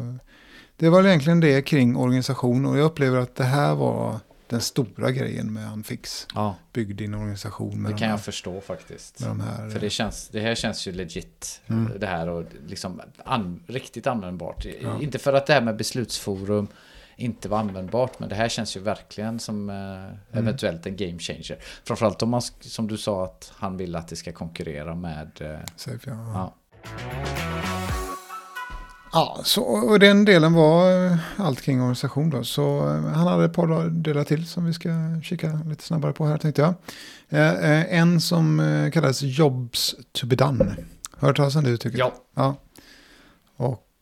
det var egentligen det kring organisation och jag upplever att det här var den stora grejen med Unfix. Ja, Bygg din organisation med, det de, kan här, jag förstå faktiskt. de här. För det, känns, det här känns ju legit. Mm. Det här och liksom an, riktigt användbart. Ja. Inte för att det här med beslutsforum inte var användbart. Men det här känns ju verkligen som Mm. eh, eventuellt en game changer. Framförallt om man, som du sa, att han vill att det ska konkurrera med... Eh, Safe, ja. ja. Ja, så, och den delen var eh, allt kring organisation då. Så eh, han hade ett par delar till som vi ska kika lite snabbare på här tänkte jag. Eh, en som kallas Jobs to be done. Hört talas om det uttrycket? ja. Ja.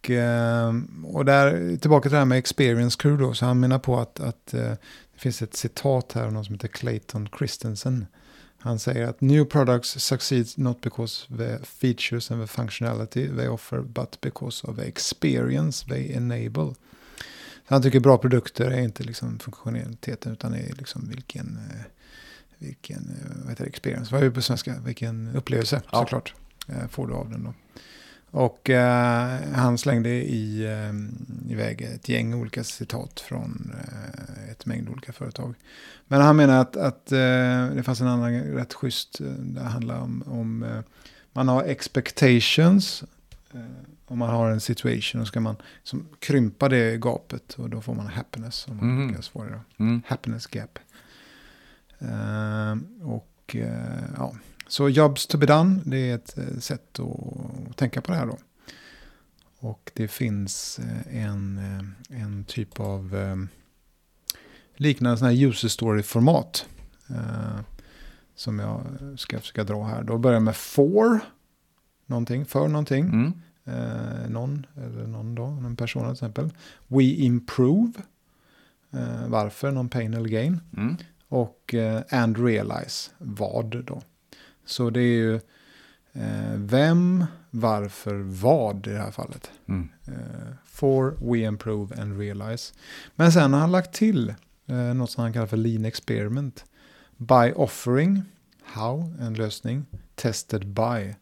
Och, eh, och där, tillbaka till det här med experience crew då. Så han menar på att, att eh, det finns ett citat här av någon som heter Clayton Christensen. Han säger att new products succeed not because the features and the functionality they offer but because of the experience they enable. Så han tycker bra produkter är inte liksom funktionaliteten utan är liksom vilken, eh, vilken eh, vad heter det, experience, vad är det på svenska, vilken upplevelse Ja. såklart eh, får du av den då. Och eh, han slängde i, eh, iväg ett gäng olika citat från eh, ett mängd olika företag. Men han menar att, att eh, det fanns en annan rätt schysst, eh, det handlar om, om eh, man har expectations, om man har en situation, och ska man som, krympa det gapet och då får man happiness. Om man det då. Mm. Happiness gap. Och ja, så jobs to be done, det är ett eh, sätt att tänka på det här då. Och det finns eh, en, eh, en typ av liknande sån här user story-format. Som jag ska försöka dra här. Då börjar jag med for, någonting, för någonting. Mm. Eh, någon, eller någon då, en person till exempel. We improve. Eh, varför, någon pain eller gain. Mm. Och eh, and realize, vad då. Så det är ju eh, vem, varför, vad i det här fallet. Mm. Eh, for, we improve and realize. Men sen har han lagt till eh, något som han kallar för lean experiment. By offering, how, en lösning. Tested by,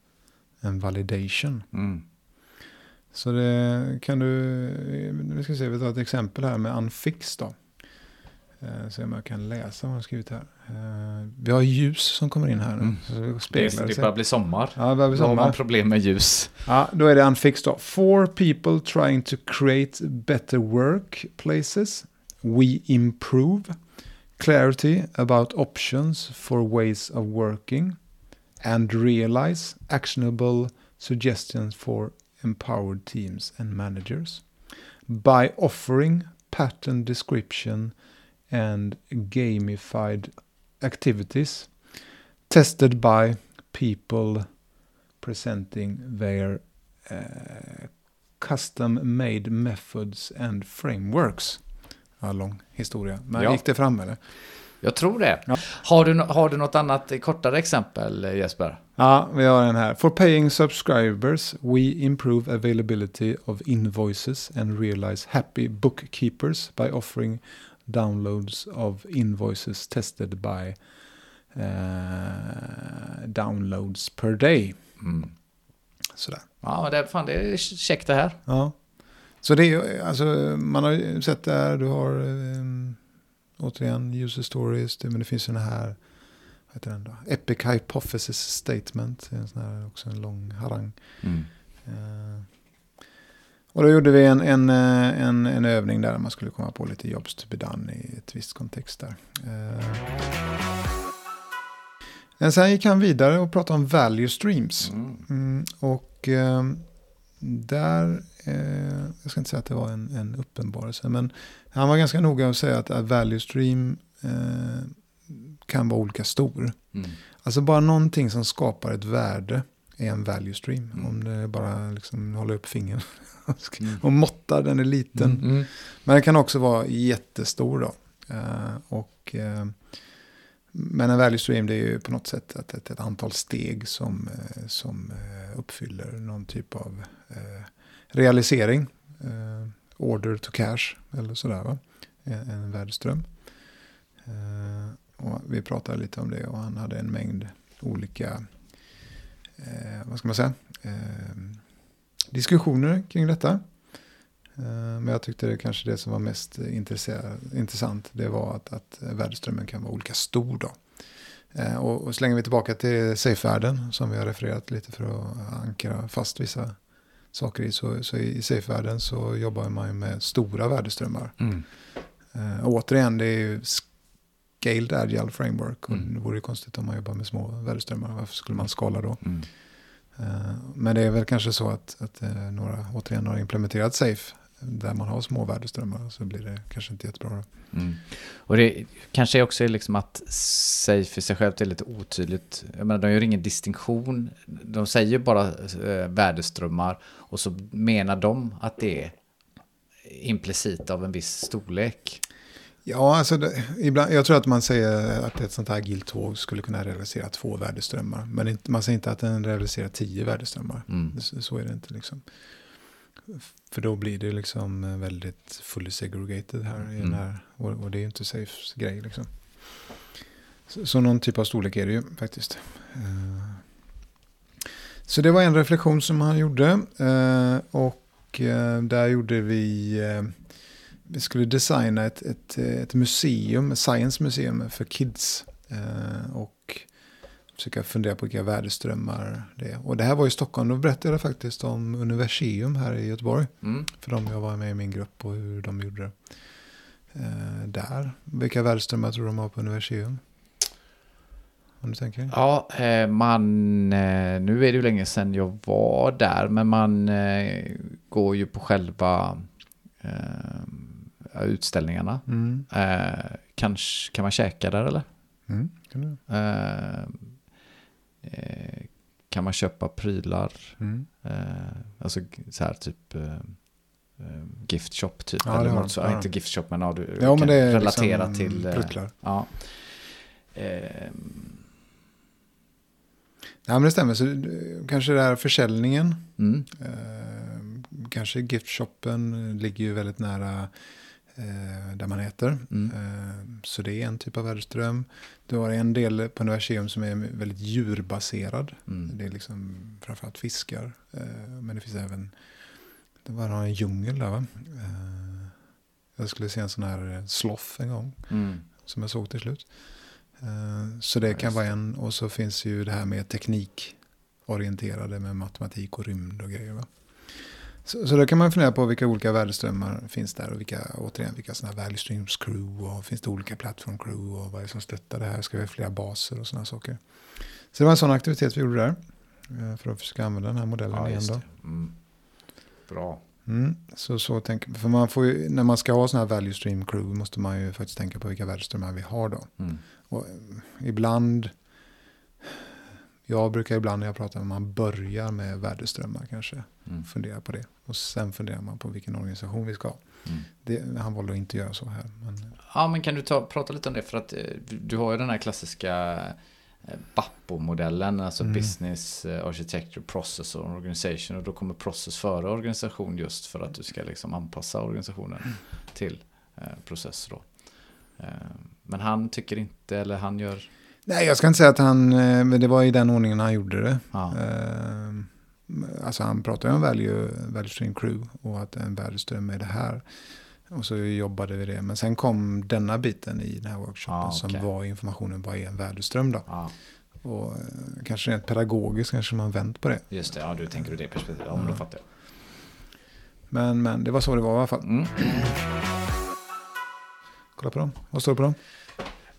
en validation. Mm. Så det kan du, vi ska se, vi tar ett exempel här med Unfix då. Eh, Se om jag kan läsa vad jag har skrivit här. Eh, Vi har ljus som kommer in här nu. Mm. Det Det, börjar bli sommar. Ja, det börjar bli Då har man sommar. problem med ljus. Ja, då är det Unfix då. For people trying to create better workplaces. We improve. Clarity about options for ways of working. And realize actionable suggestions for empowered teams and managers. By offering pattern description and gamified activities tested by people presenting their uh, custom made methods and frameworks. Ja, lång historia. Men Ja. gick det fram eller? Jag tror det. Ja. Har, du, har du något annat kortare exempel Jesper? Ja, vi har den här. For paying subscribers, we improve availability of invoices and realize happy bookkeepers by offering downloads of invoices tested by eh, downloads per day. Mm. Sådär. Ja, men det, fan, det är käckt det här. Ja. Så det är alltså, man har ju sett det här, du har um, återigen user stories, det, men det finns den här, vad heter den då? Epic Hypothesis Statement, det är en sån här, också en lång harang. Mm. Eh, Och då gjorde vi en, en, eh, en, en övning där man skulle komma på lite jobs to be done i ett visst kontext där. Eh. Men sen gick han vidare och pratade om value streams. Mm. Mm, och eh, där, eh, jag ska inte säga att det var en, en uppenbarelse, men han var ganska noga att säga att, value stream eh, kan vara olika stor. Mm. Alltså bara någonting som skapar ett värde är en value stream. Mm. Om det bara liksom håller upp fingret Mm. och måttar, den är liten. Mm. Mm. Men den kan också vara jättestor då. Eh, och, eh, men en value stream det är ju på något sätt ett, ett, ett antal steg som, eh, som uppfyller någon typ av realisering. Order to cash eller sådär va. En, en värdeström. Och vi pratade lite om det och han hade en mängd olika, eh, vad ska man säga, eh, diskussioner kring detta. Eh, Men jag tyckte det kanske det som var mest intressant det var att, att värdeströmmen kan vara olika stor. Då. Eh, Och, och slänger vi tillbaka till safe-världen som vi har refererat lite för att ankra fast vissa saker i. Så, så i safe-världen så jobbar man ju med stora värdeströmmar. Mm. Eh, Och återigen, det är ju scaled agile framework. Och Mm. det vore ju konstigt om man jobbar med små värdeströmmar. Varför skulle man skala då? Mm. Eh, Men det är väl kanske så att, att eh, några, återigen har implementerat safe där man har små värdeströmmar så blir det kanske inte jättebra. Mm. Och det kanske också är liksom att safe i sig självt är lite otydligt. Jag menar, de gör ingen distinktion. De säger bara eh, värdeströmmar och så menar de att det är implicit av en viss storlek. Ja, alltså det, ibland, jag tror att man säger att ett sånt här agilt tåg skulle kunna realisera två värdeströmmar. Men inte, man säger inte att den realiserar tio värdeströmmar. Mm. Så, så är det inte liksom. För då blir det liksom väldigt fully segregated här. I den Mm. här och, och det är ju inte Safes grej liksom. Så, så någon typ av storlek är det ju faktiskt. Eh, Så det var en reflektion som han gjorde. eh, Och eh, där gjorde vi... Vi skulle designa ett, ett, ett museum, ett science museum för kids. Eh, Och försöka fundera på vilka värdeströmmar det är. Och det här var i Stockholm. Då berättade jag faktiskt om Universium här i Göteborg. Mm. För de jag var med i min grupp och hur de gjorde det. Eh, där. Vilka värdeströmmar tror du de har på Universium? Om du tänker? Ja, eh, man, eh, nu är det ju länge sedan jag var där, men man eh, går ju på själva utställningarna. Mm. Eh, kanske, kan man käka där eller? Mm. Kan? Eh, eh, kan man köpa prylar? Mm. Eh, alltså så här typ eh, eh, gift shop typ. Ja, eller något så, har inte gift shop men ja, du Ja, kan relatera liksom till. pruttlar. ja. Ja, men det stämmer. Så, kanske det här försäljningen. mm, Eh, kanske giftshoppen ligger ju väldigt nära eh, där man äter. mm, Eh, så det är en typ av värdeström. Du har en del på Universium som är väldigt djurbaserad. mm. Det är liksom framförallt fiskar. Eh, men det finns även, det var en djungel där va? Eh, jag skulle se en sån här sloth en gång. Mm. Som jag såg till slut. Eh, så det Ja, kan vara en. Och så finns ju det här med teknikorienterade med matematik och rymd och grejer. Va? Så, så då kan man fundera på vilka olika värdeströmmar finns där och vilka, återigen, vilka sådana här value streams crew och finns det olika plattform crew och vad är det som stöttar det här? Ska vi ha flera baser och sådana saker? Så det var en sån aktivitet vi gjorde där. eh, För att försöka använda den här modellen Ja, igen då. Mm. Bra. Mm, så, så tänk, för man får ju, när man ska ha sådana här value stream crew måste man ju faktiskt tänka på vilka värdeströmmar vi har då. Mm. Och eh, ibland, jag brukar ibland när jag pratar med man börjar med värdeströmmar kanske. Mm. Fundera på det. Och sen funderar man på vilken organisation vi ska ha. Mm. Det, han valde att inte göra så här. Men, Ja, men kan du ta, prata lite om det? För att eh, du, har ju den här klassiska eh, BAPO-modellen, alltså Mm. Business eh, Architecture Process och Organization. Och då kommer process före organisation just för att du ska liksom anpassa organisationen till eh, process då. Eh, men han tycker inte, eller han gör... nej, jag ska inte säga att han, eh, men det var i den ordningen han gjorde det. Ja, Eh, alltså han pratade om value, value stream crew och att en värdeström är det här. Och så jobbade vi det. Men sen kom denna biten i den här workshopen Ah, okej. som var informationen vad är en värdeström då. ja, Och eh, kanske rent pedagogiskt kanske man vänt på det. just det. Ja, du tänker ur det perspektivet. Ja, men då fattar jag. Men, men det var så det var i alla fall. Mm. Kolla på dem. Vad står det på dem?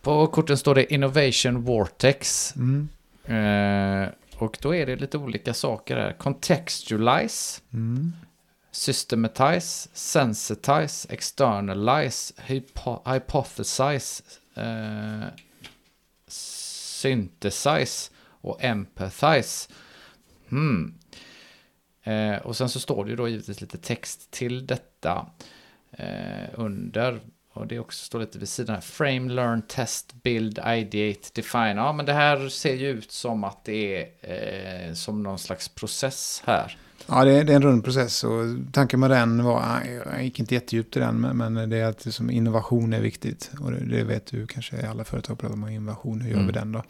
På korten står det Innovation Vortex. Mm. Eh, och då är det lite olika saker här. Contextualize, Mm. systematize, sensitize, externalize, hypo hypothesize, eh, synthesize och empathize. Hmm. Eh, och sen så står det ju då givetvis lite text till detta eh, under. Och det också står lite vid sidan här. Frame, learn, test, build, ideate, define. Ja, men det här ser ju ut som att det är eh, som någon slags process här. Ja, det är, det är en rund process och tanken med den var, jag gick inte jättedjupt i den, men, men det är att liksom innovation är viktigt. Och det, det vet du kanske i alla företag pratar om innovation, hur gör Mm. vi den då?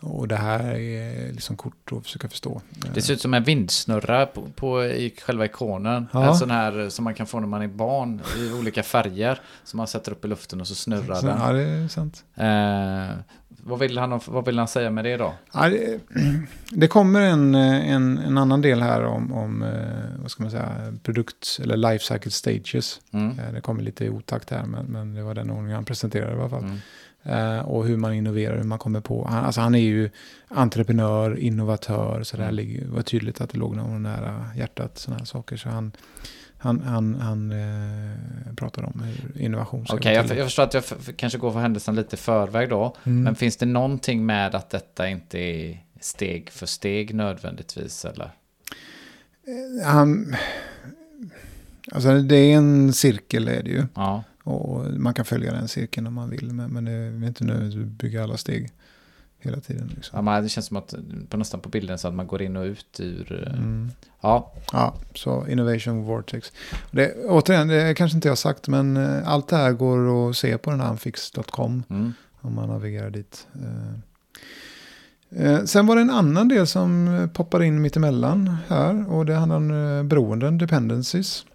Och det här är liksom kort att försöka förstå. Det ser ut som en vindsnurra på, på i själva ikonen. Ja. En sån här som man kan få när man är barn i olika färger. Som man sätter upp i luften och så snurrar Så, den. ja, det är sant. Eh, vad, vill han, vad vill han säga med det då? Ja, det, det kommer en, en, en annan del här om, om eh, vad ska man säga, produkt eller life cycle stages. Mm. Eh, Det kommer lite i otakt här, men, men det var den ordningen han presenterade i alla fall. Mm. Eh, och hur man innoverar, hur man kommer på. Han, alltså han är ju entreprenör, innovatör, så det Mm. ligger, var tydligt att det låg någon nära hjärtat, sådana här saker. Så han, han, han, han eh, pratar om hur innovation ska Okej, gå jag, jag förstår att jag kanske går för händelsen lite förväg då. Mm. Men finns det någonting med att detta inte är steg för steg nödvändigtvis? Eller? han, alltså det är en cirkel är det ju. Ja, Och man kan följa den cirkeln om man vill. Men, men det är inte nödvändigt att bygga alla steg hela tiden. Liksom. ja men det känns som att på nästan på bilden så att man går in och ut ur... eh, Mm. Ja, Ja, så Innovation Vortex. Det, återigen, det kanske inte jag sagt, men eh, allt det här går att se på den här anfix.com mm. om man navigerar dit. Eh, Sen var det en annan del som eh, poppar in mitt emellan här och det handlar om eh, beroenden, dependencies.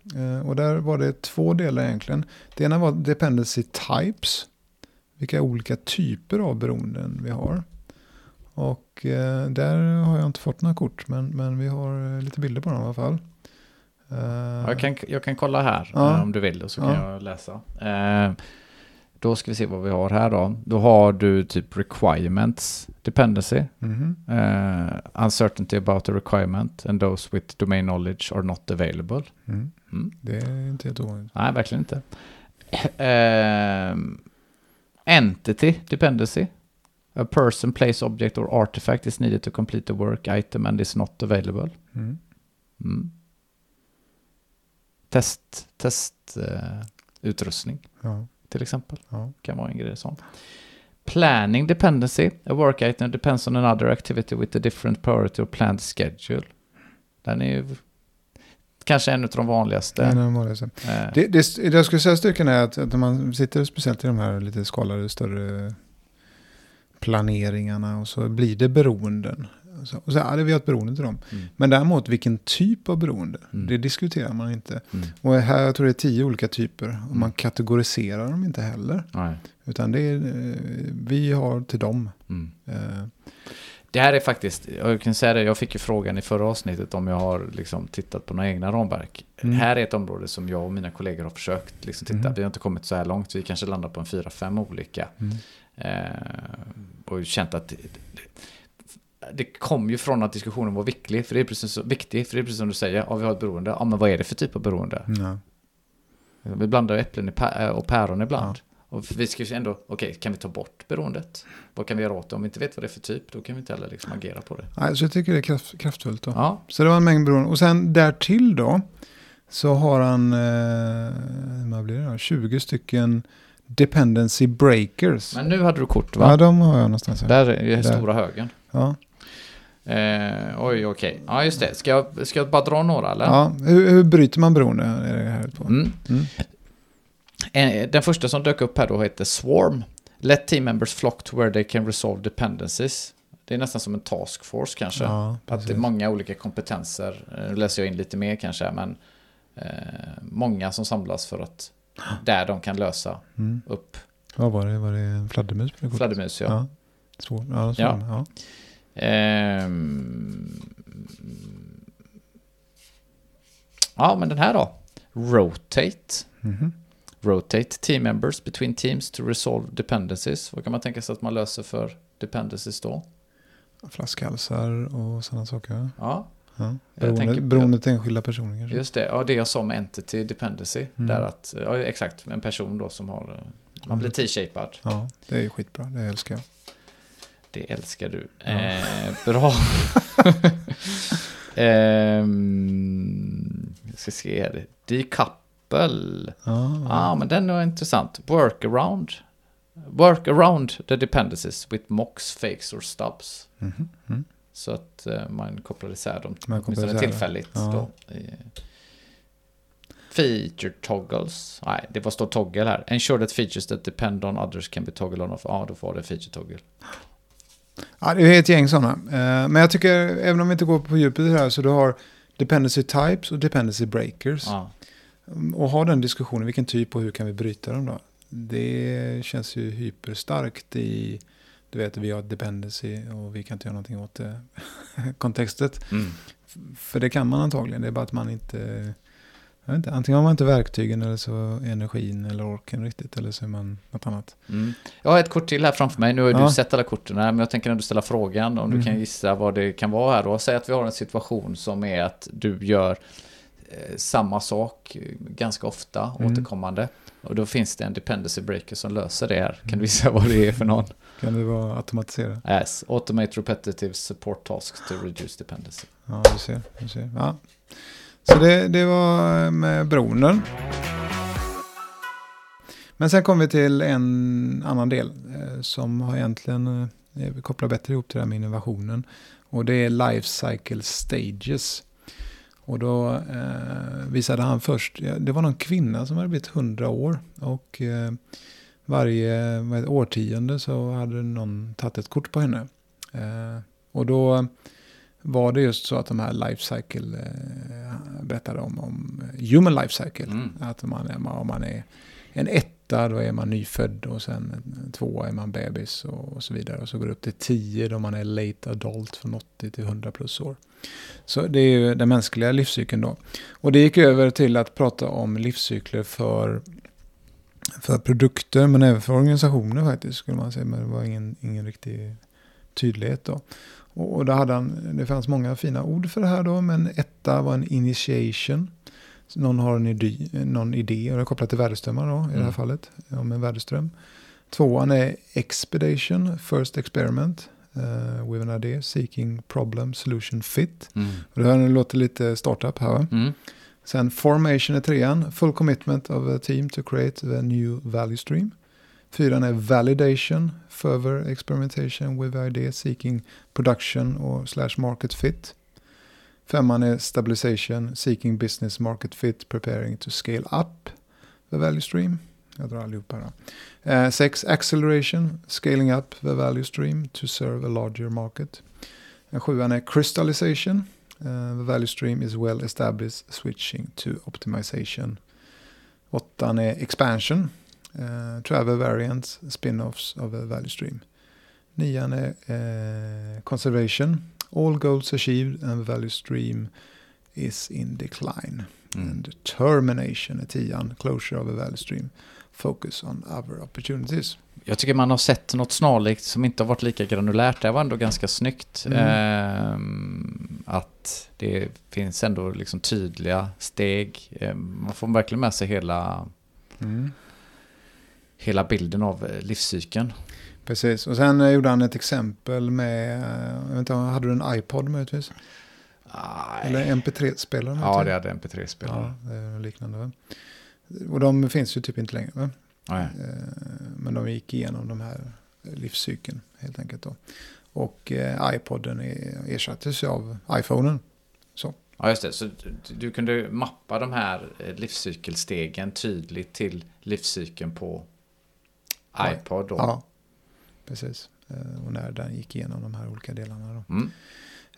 Och där var det två delar egentligen. Det ena var dependency types, vilka olika typer av beroenden vi har. Och där har jag inte fått några kort, men, men vi har lite bilder på dem i alla fall. Jag kan, jag kan kolla här Ja. om du vill och så kan Ja. jag läsa. Då ska vi se vad vi har här då. Då har du typ requirements dependency. mhm. eh, uncertainty about the requirement and those with domain knowledge are not available. Mm. Mm. Det är inte helt ovanligt. Nej, verkligen inte. Eh, entity dependency. A person, place, object or artifact is needed to complete the work item and is not available. Mm. Mm. Test, test eh, utrustning Ja, till exempel. ja. Kan vara en grej sån. Planning dependency. A work item depends on another activity with a different priority or planned schedule. Den är ju kanske en av de vanligaste. En av de vanligaste. Eh, Det, det, det jag skulle säga styrkan är att, att när man sitter speciellt i de här lite skalade större planeringarna och så blir det beroenden. Så, och så, det vi har ett beroende till dem. Mm. Men däremot vilken typ av beroende, Mm. det diskuterar man inte. Mm. Och här jag tror det är tio olika typer och man kategoriserar dem inte heller. Nej. Utan det är, eh, vi har till dem. Mm. Eh, Det här är faktiskt, jag kan säga det, jag fick ju frågan i förra avsnittet om jag har liksom tittat på några egna ramverk. Mm. Här är ett område som jag och mina kollegor har försökt liksom titta, Mm. vi har inte kommit så här långt, vi kanske landar på en fyra, fem olika. Mm. Eh, och känt att det, kom ju från att diskussionen var viktig, för det är precis, så, viktig, för det är precis som du säger, ja vi har ett beroende, ja men vad är det för typ av beroende? Ja. Vi blandar äpplen pä- och päron ibland. Ja. Och vi ska ju ändå, okej, kan vi ta bort beroendet? Vad kan vi göra åt det? Om vi inte vet vad det är för typ, då kan vi inte heller liksom agera på det. Nej, så jag tycker det är kraft, kraftfullt. Då. Ja, Så det var en mängd beroenden. Och sen därtill då så har han eh, vad blir det då? 20 stycken dependency breakers. men nu hade du kort ja, va? de har jag någonstans här. Där är Där. stora högen. Ja. Eh, oj, okej. Ja, just det. Ska jag, ska jag bara dra några eller? Ja, hur, hur bryter man beroende? Är det här på? Mm. Mm. Eh, Den första som dök upp här då heter Swarm. Let team members flock to where they can resolve dependencies. Det är nästan som en task force kanske. Ja, att det är många olika kompetenser. Eh, Nu läser jag in lite mer kanske, men eh, många som samlas för att där de kan lösa Mm. upp Vad var det? Var det en fladdermus? fladdermus. Ja. Ja. Svår. Ja, svår. Ja. ja. Ehm, ja, men den här då. Rotate. Mhm. Rotate team members between teams to resolve dependencies. Vad kan man tänka sig att man löser för dependencies då? Flaskhalsar och sådana saker. Ja, Ja. Beroende, tänker- beroende till enskilda personer kanske. just det. Ja, det jag sa med entity dependency. Mm. Där att, ja, exakt, en person då som har, eh, man blir T-shapad. Ja, det är skitbra. Det älskar jag. Det älskar du. Ja. Eh, bra. Ehm, jag ska se här. Decouple. Ja, ah, men den är intressant. Workaround. Work around the dependencies with mocks, fakes or stubs. Mm. Så att eh, man kopplar isär dem Man kopplar åtminstone tillfälligt. Ja. Då, i, feature toggles. Nej, det var står toggle här. Ensure that features that depend on others can be toggle on off. Ja, då får det feature toggle. Ja, det är ett gäng sådana. Eh, Men jag tycker, även om vi inte går på djupet i det här, så du har dependency types och dependency breakers. Ja. Och ha den diskussionen, vilken typ och hur kan vi bryta dem då? Det känns ju hyperstarkt i, du vet, vi har dependency och vi kan inte göra någonting åt det. Kontextet. Mm. För det kan man antagligen, det är bara att man inte, jag vet inte, antingen har man inte verktygen eller så energin eller orken riktigt, eller så är man något annat. Mm. Jag har ett kort till här framför mig. Nu har Ja. du sett alla korten här, men jag tänker ändå ställa frågan om du Mm. kan gissa vad det kan vara här då. Säg att vi har en situation som är att du gör eh, samma sak eh, ganska ofta, Mm. återkommande. Och då finns det en dependency breaker som löser det här. Kan du gissa vad det är för någon? Kan det vara automatisera? Yes, automate repetitive support tasks to reduce dependency. Ja, du ser. Du ser. Ja. Så det, det var eh, med bronen. Men sen kom vi till en annan del eh, som har egentligen eh, kopplar bättre ihop till det här med innovationen. Och det är life cycle stages. Och då eh, visade han först, det var någon kvinna som hade blivit 100 år. Och eh, varje årtionde så hade någon tagit ett kort på henne. Eh, och då var det just så att de här life cycle eh, berättade om, om human life cycle. Mm. Att man är, om man är en etta då är man nyfödd och sen en tvåa är man bebis och, och så vidare. Och så går det upp till tio då man är late adult från 80 till 100 plus år. Så det är ju den mänskliga livscykeln då. Och det gick över till att prata om livscykler för, för produkter men även för organisationer faktiskt skulle man säga. Men det var ingen, ingen riktig tydlighet då. Och, och då hade han, det fanns många fina ord för det här då, men etta var en initiation. Så någon har en idé, någon idé och det är kopplat till värdeströmmar då, i det här Mm. fallet, om en värdeström. Tvåan är expedition, first experiment, uh, with an idea, seeking problem, solution fit. Mm. Och det här låter lite startup här? Mm. Sen formation är trean, full commitment of a team to create a new value stream. Fyran är validation, further experimentation with idea seeking production or slash market fit. Femman är stabilization, seeking business market fit, preparing to scale up the value stream. Jag drar allihopa då. Eh, sex, acceleration, scaling up the value stream to serve a larger market. Eh, Sjuan är crystallization, Uh, the value stream is well established, switching to optimization. Åttan är expansion, uh, travel variants, spin-offs of a value stream. Nian är uh, conservation, all goals achieved and value stream is in decline. Mm. And termination är tian, closure of a value stream, focus on other opportunities. Jag tycker man har sett något snarlikt som inte har varit lika granulärt. Det var ändå ganska snyggt. Mm. Ehm, att det finns ändå liksom tydliga steg. Ehm, man får verkligen med sig hela, hela bilden av eh, livscykeln. Precis, och sen eh, gjorde han ett exempel med, eh, jag vet inte, hade du en iPod möjligtvis? Eller MP3-spelare? Ja, det hade MP3-spelare. Ja, det är något liknande. Va? Och de finns ju typ inte längre. Va? Nej. Men de gick igenom de här livscykeln helt enkelt. Då. Och iPoden ersattes av iPhonen. Ja, just det. Så du, kunde mappa de här livscykelstegen tydligt till livscykeln på. iPod då. Ja, precis. Eh, Och när den gick igenom de här olika delarna. Då. Mm.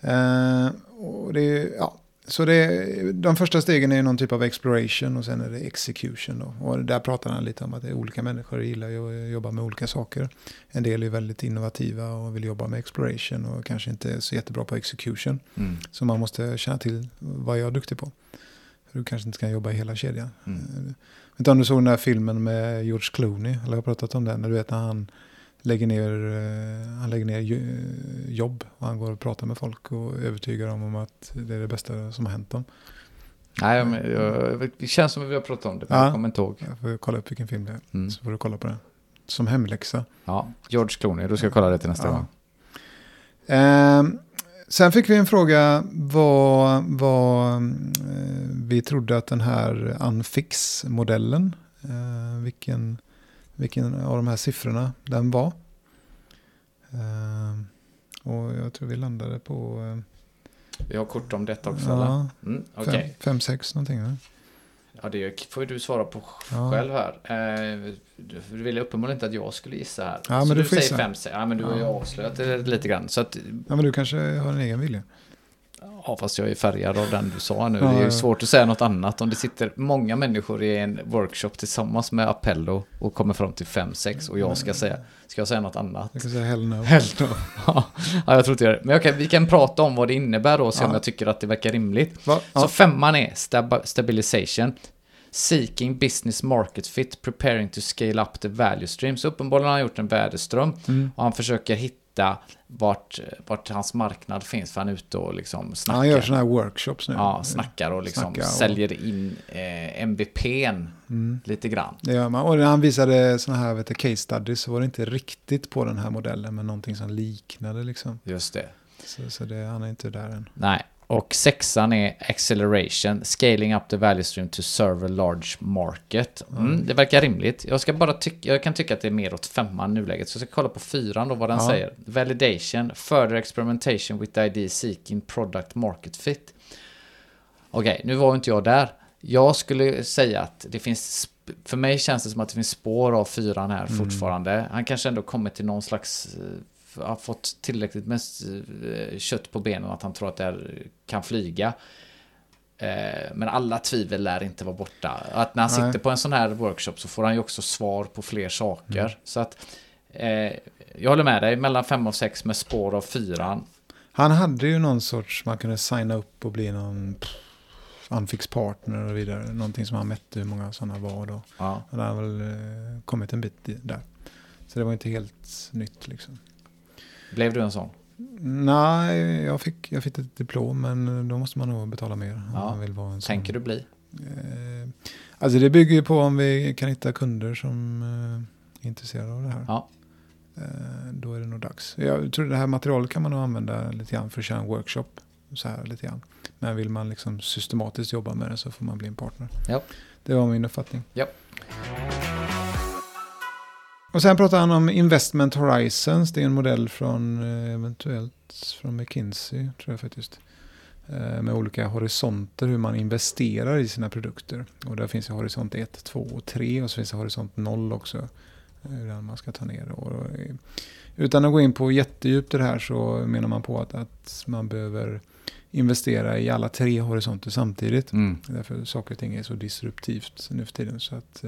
Eh, och det, ja, så det, de första stegen är någon typ av exploration och sen är det execution. Då. Och där pratar han lite om att det är olika människor gillar att jobba med olika saker. En del är väldigt innovativa och vill jobba med exploration och kanske inte är så jättebra på execution. Mm. Så man måste känna till vad jag är duktig på. För du kanske inte kan jobba i hela kedjan. Mm. Vet inte om du såg den där filmen med George Clooney, eller har jag pratat om den? När du vet när han lägger ner, eh, han lägger ner ju- jobb och han går och pratar med folk och övertygar dem om att det är det bästa som har hänt dem. Nej, men, jag, det känns som att vi har pratat om det, men Ja. jag kommer inte ihåg. Jag får kolla upp vilken film det är, Mm. så får du kolla på den. Som hemläxa. Ja, George Clooney, då ska jag kolla det till nästa Ja. gång. Ehm, sen fick vi en fråga vad, vad eh, vi trodde att den här Unfix-modellen, eh, vilken, vilken av de här siffrorna den var. Ehm, och jag tror vi landade på Vi har kort om detta eh, också, eller? ja, Mm, fem, Okej, fem, sex någonting. va? Ja, det får ju du svara på Ja. själv här. Eh, du ville uppenbarligen inte att jag skulle gissa här. Ja, så men du du får säger fem. Ja, men du har ju Ja. avslöjat det lite grann. Så att, Ja, men du kanske har en egen vilja. ja, fast jag är färgad av den du sa nu. Ja, det är ju svårt att säga något annat om det sitter många människor i en workshop tillsammans med Appello och kommer fram till fem, sex och jag ska säga, ska jag säga något annat? Jag kan säga hell no. Hell no. ja, jag tror inte det. Men okej, vi kan prata om vad det innebär då och se om Ja. jag tycker att det verkar rimligt. Va? Så femman är stab stabilization. Seeking business market fit, preparing to scale up the value stream. Så uppenbarligen har han gjort en värdeström Mm. och han försöker hitta vart, vart hans marknad finns. För han är ute och liksom snackar. Han gör sådana här workshops nu. Ja, snackar och liksom Snackar och- säljer in eh, MVPn Mm. lite grann. Det gör man. Och när han visade sådana här vet du, case studies så var det inte riktigt på den här modellen men någonting som liknade liksom. Just det. Så, så det, han är inte där än. Nej. Och sexan är acceleration, scaling up the value stream to serve a large market. Mm, det verkar rimligt. Jag, ska bara tycka, jag kan tycka att det är mer åt femman i nuläget. Så jag ska kolla på fyran då vad den Ja. säger. Validation, further experimentation with the ID seeking product market fit. Okej, nu var inte jag där. Jag skulle säga att det finns, för mig känns det som att det finns spår av fyran här Mm. fortfarande. Han kanske ändå kommit till någon slags, eh, har fått tillräckligt med eh, kött på benen att han tror att det här kan flyga. Eh, Men alla tvivel lär inte vara borta. Att när han Nej. sitter på en sån här workshop så får han ju också svar på fler saker. Mm. Så att eh, jag håller med dig, mellan fem och sex med spår av fyran. Han hade ju någon sorts, man kunde signa upp och bli någon pff, unfix partner och vidare. Någonting som han mätte hur många sådana var då. Ja. Och det har väl eh, kommit en bit där. Så det var inte helt nytt liksom. Blev du en sån? Nej, jag fick, jag fick ett diplom men då måste man nog betala mer. Om Ja. man vill vara en sån. Tänker du bli? Eh, alltså det bygger ju på om vi kan hitta kunder som eh, är intresserade av det här. Ja. Eh, då är det nog dags. Jag tror det här materialet kan man nog använda lite grann för att köra en workshop. Så här lite grann. Men vill man liksom systematiskt jobba med det så får man bli en partner. Ja. Det var min uppfattning. Ja. Och sen pratar han om Investment Horizons. Det är en modell från eh, eventuellt från McKinsey tror jag faktiskt. Eh, Med olika horisonter hur man investerar i sina produkter. Och där finns ju horisont 1, 2 och 3 och så finns det horisont 0 också. eh, Hur man ska ta ner det. Och, utan att gå in på jättedjupt i det här så menar man på att, att man behöver investera i alla tre horisonter samtidigt. Mm. Därför saker och ting är så disruptivt nu för tiden. Så att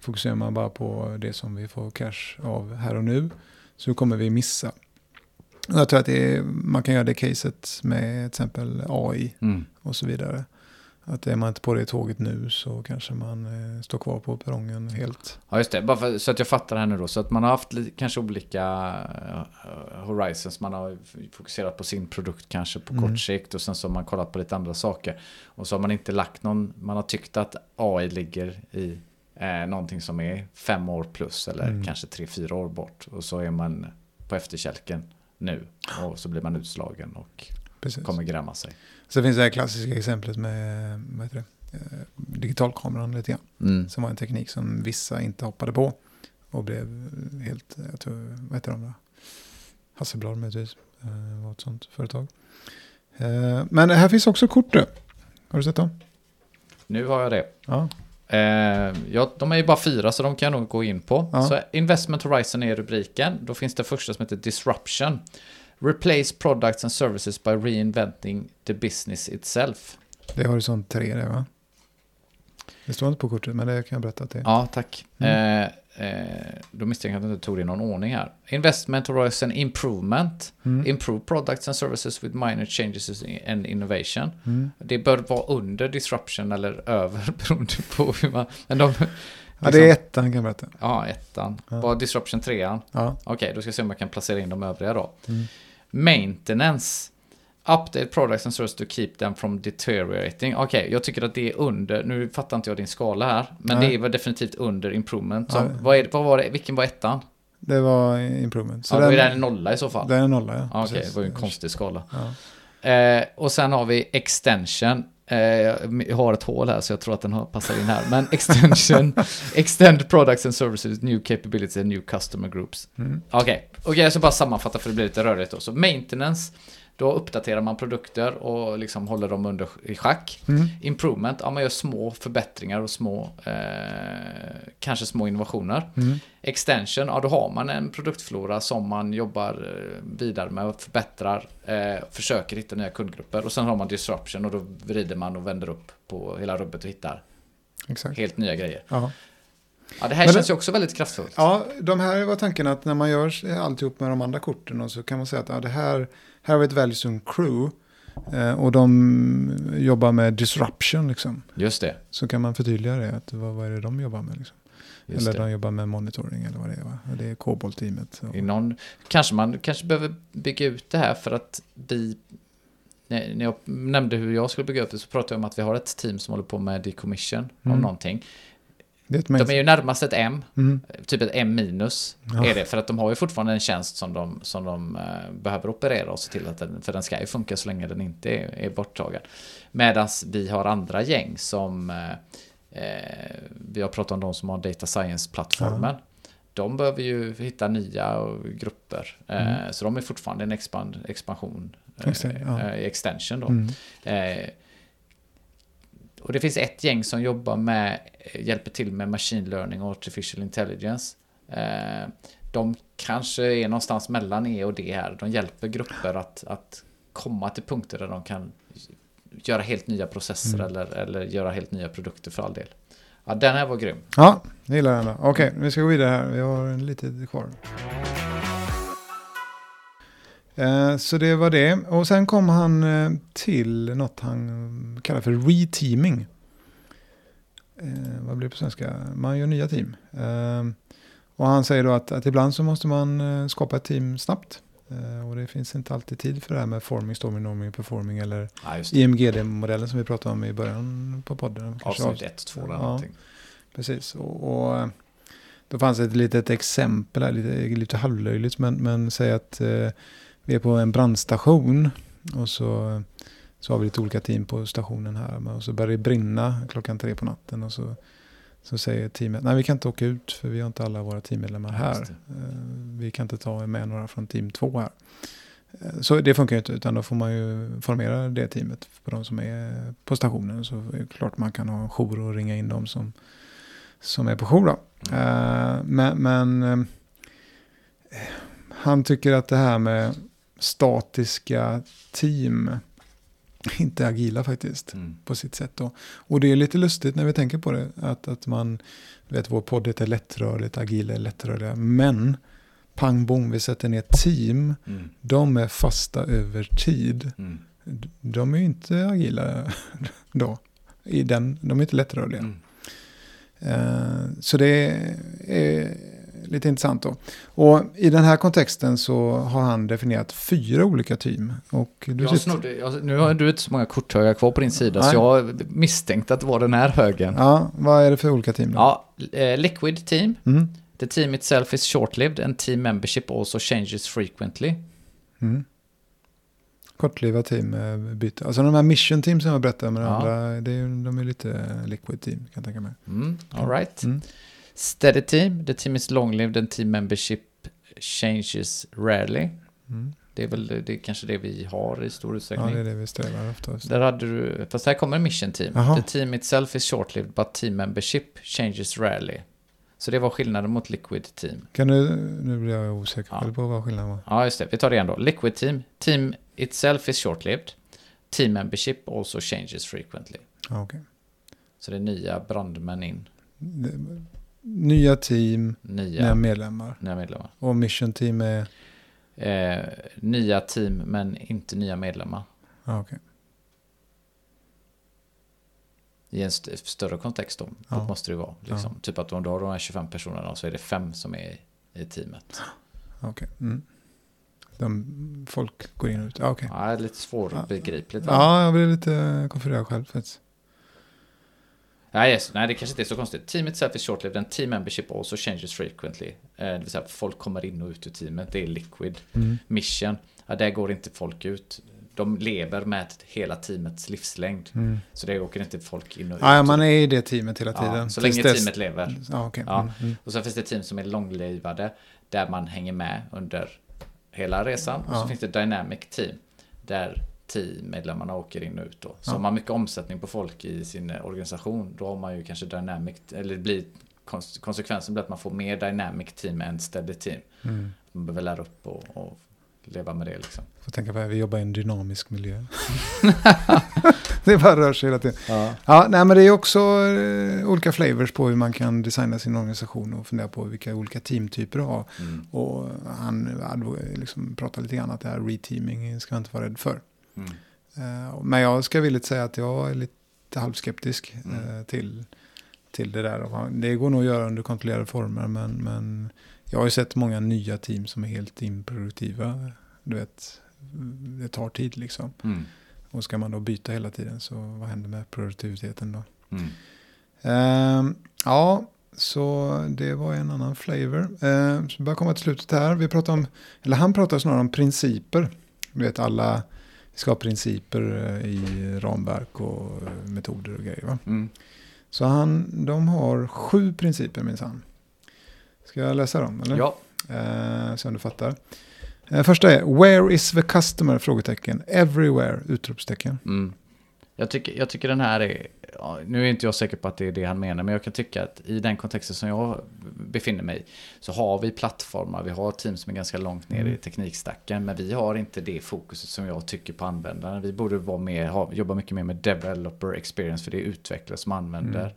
fokuserar man bara på det som vi får cash av här och nu så kommer vi missa. Jag tror att är, man kan göra det caset med till exempel AI Mm. och så vidare. Att är man inte på det tåget nu så kanske man eh, står kvar på perrongen helt. Ja, just det. Bara för, så att jag fattar här nu då. Så att man har haft li- kanske olika eh, horizons. Man har fokuserat på sin produkt kanske på Mm. kort sikt. Och sen så har man kollat på lite andra saker. Och så har man inte lagt någon... Man har tyckt att AI ligger i eh, någonting som är fem år plus. Eller Mm. kanske tre, fyra år bort. Och så är man på efterkälken nu. Och så blir man utslagen och Precis. kommer gräma sig. Så finns det här klassiska exemplet med vad heter det, eh, digitalkameran lite grann. Mm. Som var en teknik som vissa inte hoppade på. Och blev helt, jag tror, vad heter de då? Hasselblad möjligtvis. Eh, var ett sånt företag. Eh, men här finns också kort. Har du sett dem? Nu har jag det. Ja. Eh, ja, de är ju bara fyra så de kan jag nog gå in på. Ja. Så Investment Horizon är rubriken. Då finns det första som heter Disruption. Replace products and services by reinventing the business itself. Det är horisont 3 det va? Det står inte på kortet men det kan jag berätta att det är. Ja, tack. Mm. Eh, Eh, då misstänker jag att jag inte tog det i någon ordning här. Investment horizon improvement. Mm. Improve products and services with minor changes and innovation. Mm. Det bör vara under disruption eller över beroende på hur man... Men de, Ja, det är ettan kan jag berätta. Ja, ettan. Ja. Var disruption trean? Ja. Okej, då ska jag se om jag kan placera in de övriga då. Mm. Maintenance. Update products and services to keep them from deteriorating. Okej, jag tycker att det är under, nu fattar inte jag din skala här, men Nej. det väl definitivt under improvement. Så vad, är, vad var det, vilken var ettan? Det var improvement. Så ja, då är det en nolla i så fall. det är en nolla, ja. Okej, Precis. det var ju en konstig skala. Ja. Eh, och sen har vi extension. Eh, jag har ett hål här så jag tror att den har passar in här. Men extension, extend products and services, new capabilities and new customer groups. Mm. Okej, okay. jag ska bara sammanfatta för det blir lite rörigt då. Så maintenance, då uppdaterar man produkter och liksom håller dem under i schack. Mm. Improvement, ja man gör små förbättringar och små, eh, kanske små innovationer. Mm. Extension, ja då har man en produktflora som man jobbar eh, vidare med och förbättrar, eh, försöker hitta nya kundgrupper. Och sen har man disruption och då vrider man och vänder upp på hela rubbet och hittar Exakt. helt nya grejer. Ja. Ja, det här Men känns det- ju också väldigt kraftfullt. ja, de här var tanken att när man gör alltihop med de andra korten och så kan man säga att ja, det här, här har vi ett Valuesum crew eh, och de jobbar med disruption liksom. Just det. Så kan man förtydliga det, att vad, vad är det de jobbar med liksom. Just eller det. de jobbar med monitoring eller vad det är va? Det är Cobol-teamet. I någon, kanske man kanske behöver bygga ut det här för att vi... När jag nämnde hur jag skulle bygga upp det så pratade jag om att vi har ett team som håller på med decommission Mm. av någonting. Är De är ju närmast ett M, mm. typ ett M minus Ja. är det. För att de har ju fortfarande en tjänst som de, som de eh, behöver operera och se till att den, för den ska ju funka så länge den inte är, är borttagen. Medan vi har andra gäng som, eh, vi har pratat om de som har data science-plattformen. De behöver ju hitta nya grupper. Mm. Så de är fortfarande en expand, expansion, det, ja. extension då. Mm. Och det finns ett gäng som jobbar med, eh, hjälper till med machine learning och artificial intelligence. Eh, de kanske är någonstans mellan E och D här. De hjälper grupper att, att komma till punkter där de kan göra helt nya processer Mm. eller, eller göra helt nya produkter för all del. Ja, den här var grym. Ja, det gillar jag. Okej, vi ska gå vidare här. Vi har en lite kvar. Eh, Så det var det. Och sen kom han eh, till något han kallar för reteaming. Eh, vad blir det på svenska? Man gör nya team. Och han säger då att, att ibland så måste man skapa ett team snabbt. Och det finns inte alltid tid för det här med forming, storming, norming, performing eller Ja. IMGD-modellen som vi pratade om i början på podden. Avsnitt 1, 2 eller Ja. någonting. Precis, och, och då fanns ett litet exempel här, lite, lite halvlöjligt, men, men säg att eh, vi är på en brandstation och så, så har vi lite olika team på stationen här. Och så börjar det brinna klockan tre på natten och så, så säger teamet, nej vi kan inte åka ut för vi har inte alla våra teammedlemmar här. Eh, Vi kan inte ta med några från team två här. Eh, Så det funkar ju inte, utan då får man ju formera det teamet på de som är på stationen. Så är det klart man kan ha en jour och ringa in dem som, som är på jour. Då. Mm. Eh, Men, men han tycker att det här med statiska team inte agila faktiskt Mm. på sitt sätt. Då. Och det är lite lustigt när vi tänker på det. Att, att man, vet vår podd heter lättrörligt, agila är lättrörliga. Men pang bom, vi sätter ner team. Mm. De är fasta över tid. Mm. De är ju inte agila då. I den, de är inte lättrörliga. Eh, Så det är lite intressant då. Och i den här kontexten så har han definierat fyra olika team. Och du Jag snodde, jag, nu har du inte så många korthögar kvar på din sida Nej. så jag misstänkte att det var den här högen. Ja, vad är det för olika team då? Ja, eh, Liquid Team. Mm. The team itself is short-lived and team membership also changes frequently. Mm. Kortliva team eh, byte. Alltså de här mission team som jag berättade med de Ja. andra, det är, ju- de är lite liquid team kan jag tänka mig. Mm, all right. Mm. Steady Team. The team is long-lived and team membership changes rarely. Mm. Det är väl det är kanske det vi har i stor Ja, utsträckning. det är det vi strävar oftast. Där hade du, fast här kommer Mission Team. Jaha. The team itself is short-lived but team membership changes rarely. Så det var skillnaden mot Liquid Team. Kan du, nu blir jag osäker Ja. på vad skillnaden var. Ja, just det. Vi tar det igen då. Liquid Team. Team itself is short-lived. Team membership also changes frequently. Ja, okej. Så det är nya brandmän in. Det, nya team, nya Nya, medlemmar. nya medlemmar. Och mission team är... Eh, nya team men inte nya medlemmar. Ah, okej. I en st- större kontext då, Ja. måste det vara. Liksom. Typ att om du har de här 25 personerna så är det fem som är i, i teamet. Okej. Mm. De, folk går in och ut. Ah, okej. Ja, det är lite svårbegripligt. Ja, jag blir lite konfunderad själv faktiskt. Nej, yes. Nej, det kanske inte är så konstigt. Team itself is short-lived and team membership also changes frequently. Eh, det vill säga folk kommer in och ut ur teamet. Det är liquid. Mm. Mission, ja, där går inte folk ut. De lever med hela teamets livslängd. Mm. Så det åker inte folk in och ut. Ja, man är i det teamet hela tiden. ja, så länge dess- teamet lever. Ja, okej. Ja. Mm, mm. Och så finns det team som är långlivade. Där man hänger med under hela resan. Och så finns det dynamic team. Där teammedlemmarna åker in och ut då. Så Ja. om man har mycket omsättning på folk i sin eh, organisation. Då har man ju kanske dynamic. Eller blir kons- konsekvensen blir att man får mer dynamic team än steady team. Mm. Man behöver lära upp och, och leva med det liksom. Får tänka på att vi jobbar i en dynamisk miljö. det bara rör sig hela tiden. Ja. Ja, nej, men det är också eh, olika flavors på hur man kan designa sin organisation och fundera på vilka olika teamtyper du har. Mm. Och han liksom pratar lite grann att det här reteaming ska jag inte vara rädd för. Mm. Eh, Men jag ska villigt säga att jag är lite halvskeptisk Mm. eh, till, till det där. Det går nog att göra under kontrollerade former, men, men jag har ju sett många nya team som är helt improduktiva. Du vet, det tar tid liksom. Mm. Och ska man då byta hela tiden så vad händer med produktiviteten då? Mm. Ehm, ja, så det var en annan flavor. Uh, så vi börjar komma till slutet här. Vi pratar om, eller han pratar snarare om principer. Du vet alla ska ha principer eh, i ramverk och eh, metoder och grejer. Va? Mm. Så han, de har sju principer minsann. Ska jag läsa dem? Eller? Ja. Eh, så du fattar. Eh, första är Where is the customer? Frågetecken. Everywhere? Utropstecken. Mm. Jag, tycker, jag tycker den här är, ja, nu är inte jag säker på att det är det han menar, men jag kan tycka att i den kontexten som jag befinner mig i så har vi plattformar, vi har team som är ganska långt ner i Mm. teknikstacken, men vi har inte det fokuset som jag tycker på användaren. Vi borde vara mer, ha, jobba mycket mer med developer experience, för det är utvecklare som använder. Mm.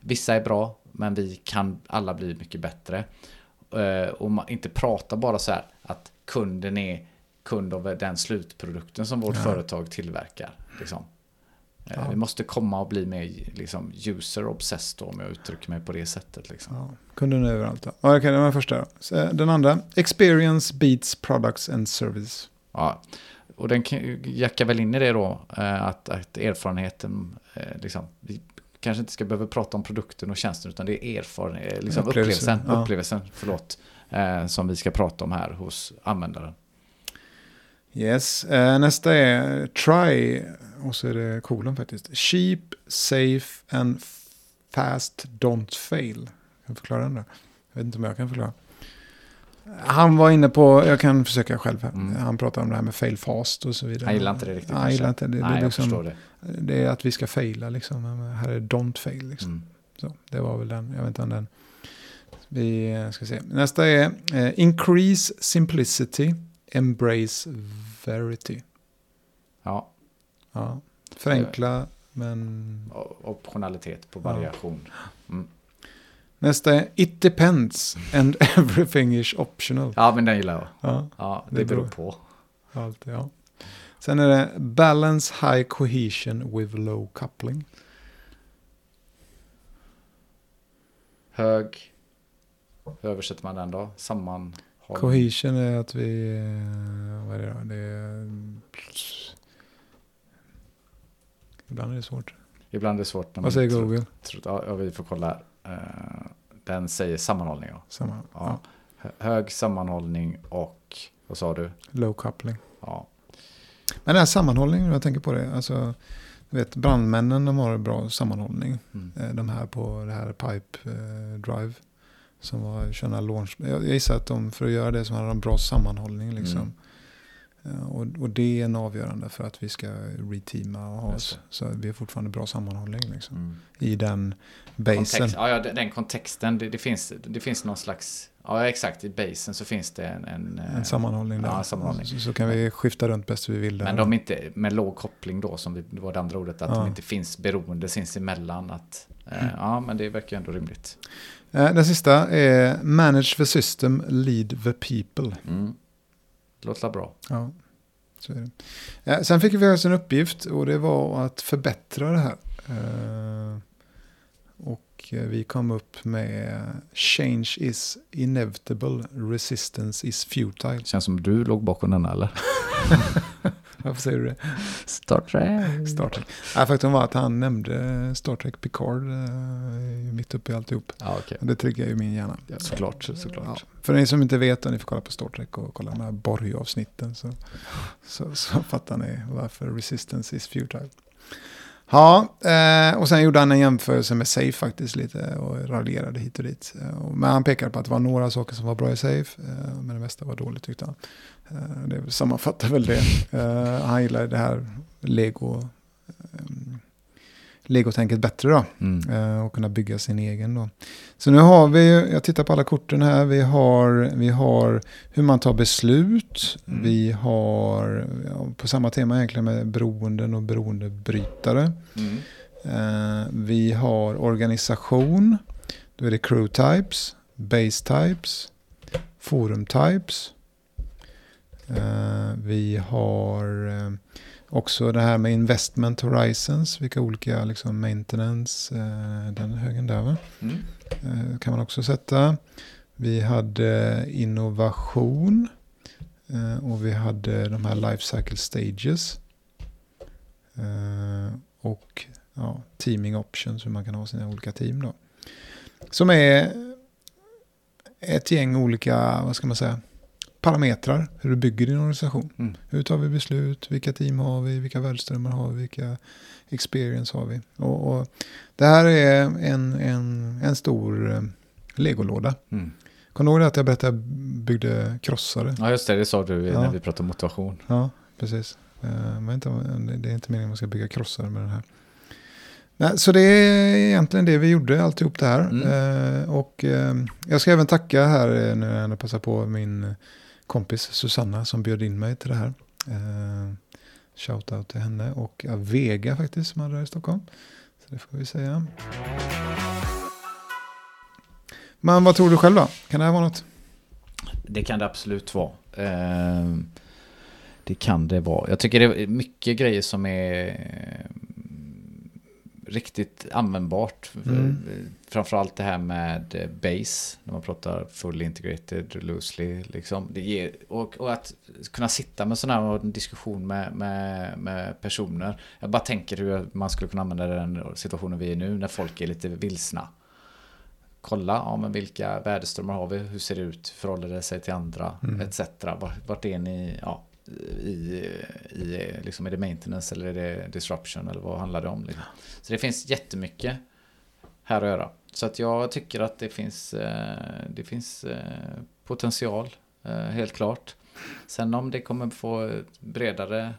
Vissa är bra, men vi kan alla bli mycket bättre. Eh, och man, inte prata bara så här att kunden är kund av den slutprodukten som vårt Ja. företag tillverkar. Liksom. Eh, Ja. Vi måste komma och bli mer liksom, user obsessed då, om jag uttrycker mig på det sättet. Liksom. Ja, kunden är överallt. Då. Ja, Okej, det var den första. då. Så, eh, Den andra. Experience beats products and service. Ja. Och den jackar väl in i det då, eh, att, att erfarenheten, liksom, vi kanske inte ska behöva prata om produkten och tjänsten, utan det är erfarenhet, liksom Upplevelsen, upplevelsen, ja. upplevelsen förlåt, som vi ska prata om här hos användaren. Yes. Eh, nästa är try. Och så är det kolon faktiskt. Cheap, safe and fast don't fail. Kan förklara den då? Jag vet inte om jag kan förklara. Han var inne på, jag kan försöka själv här. Mm. Han pratar om det här med fail fast och så vidare. Han gillar inte det riktigt. Han gillar inte det. Det, Nej, är jag liksom, förstår det. det är att vi ska faila liksom. Här är don't fail liksom. Mm. Så, det var väl den. Jag vet inte om den. Vi eh, ska se. Nästa är eh, increase simplicity, embrace verity. Ja, Ja. Förenkla, men... och optionalitet på variation. Nästa är it depends and everything is optional. Ja, men den gillar jag. Ja, Ja, det, Det beror på. allt, ja. Sen är det balance high cohesion with low coupling. Hög. Hur översätter man den då? Sammanhållning. Cohesion är att vi... eh, Vad är det då? Det är... Ibland är det svårt. Ibland är det svårt. Vad säger tror- Google? tror- Ja, ja, vi får kolla. Eh, Den säger sammanhållning. Ja. Samma. Ja. Ja. Hö- Hög sammanhållning och, vad sa du? Low coupling. Ja, Men den här sammanhållningen, jag tänker på det. Alltså, vet, brandmännen de har bra sammanhållning. mm. Eh, De här på det här Pipe Drive. Som var köra launch. Jag jag gissar att de, för att göra det så hade de bra sammanhållning. Liksom. Mm. Eh, Och, och det är en avgörande för att vi ska reteama och ha oss. Så vi har fortfarande bra sammanhållning liksom. Mm. I den basen. Kontext, ja, ja, den kontexten, det, det, finns, det finns någon slags, ja exakt, i basen så finns det en... En, eh, En sammanhållning där. Ja, sammanhållning. Så, så kan vi skifta runt bäst vi vill där. Men de inte, med låg koppling då, som vi- det var det andra ordet, att Ja. de inte finns beroende sinsemellan. Att Eh, Ja, men det verkar ju ändå rimligt. Eh, Den sista är Manage the system, lead the people. Mm. Låter bra. Ja, så är det. Eh, Sen fick vi oss en uppgift och det var att förbättra det här. Eh, Och vi kom upp med Change is inevitable, resistance is futile. Känns som du låg bakom denna eller? Varför säger du det? Star Trek. Star Trek. Nej, faktum var att han nämnde Star Trek Picard eh, mitt uppe i alltihop. Okej. Och det triggar ju min hjärna. Ja, såklart, såklart. Ja. För ni som inte vet, och ni får kolla på Star Trek och kolla de här Borg-avsnitten så, så, så fattar ni varför Resistance is futile. Ja, eh, och sen gjorde han en jämförelse med Safe faktiskt lite och raljerade hit och dit. Eh, Men han pekade på att det var några saker som var bra i Safe, eh, men det mesta var dåligt tyckte han. Eh, det sammanfattar väl det. Eh, han gillade det här Lego, eh, Lego-tänket bättre då. Mm. Eh, och kunna bygga sin egen då. Så nu har vi, jag tittar på alla korten här, vi har, vi har hur man tar beslut, Mm. vi har på samma tema egentligen med beroenden och beroendebrytare. Mm. Vi har organisation, då är det crew types, base types, forum types. Eh, vi har eh, också det här med investment horizons, vilka olika liksom maintenance, eh, den högen där va? Mm. Kan man också sätta. Vi hade innovation och vi hade de här life cycle stages. Och ja, teaming options, hur man kan ha sina olika team då. Som är ett gäng olika, vad ska man säga, parametrar, hur du bygger din organisation. Mm. Hur tar vi beslut, vilka team har vi, vilka värdeströmmar har vi, vilka experience har vi. Och, och det här är en, en, en stor eh, legolåda. Mm. Kommer du ihåg att jag berättade att jag byggde krossare? Ja, just det. Det sa du Ja. när vi pratade motivation. Ja, precis. Eh, men inte, det är inte meningen att man ska bygga krossare med den här. Nej, så det är egentligen det vi gjorde, alltihop det här. Mm. Eh, och eh, jag ska även tacka här nu när jag passar på min kompis Susanna som bjöd in mig till det här. Eh, Shoutout till henne och Vega faktiskt som hade det här i Stockholm. Så det får vi säga. Men vad tror du själv då? Kan det här vara något? Det kan det absolut vara. Eh, det kan det vara. Jag tycker det är mycket grejer som är eh, riktigt användbart. Mm. Framförallt det här med eh, base, när man pratar full integrated, loosely. Liksom. Det ger, och, och att kunna sitta med sån här diskussion med, med, med personer. Jag bara tänker hur man skulle kunna använda den situationen vi är i nu, när folk är lite vilsna kolla, ja men vilka värdeströmmar har vi, hur ser det ut, förhåller det sig till andra, Mm. etc. Vart, vart är ni, ja, i, i, liksom är det maintenance eller är det disruption eller vad handlar det om? Liksom. Så det finns jättemycket här att göra. Så att jag tycker att det finns, eh, det finns eh, potential, eh, helt klart. Sen om det kommer få ett bredare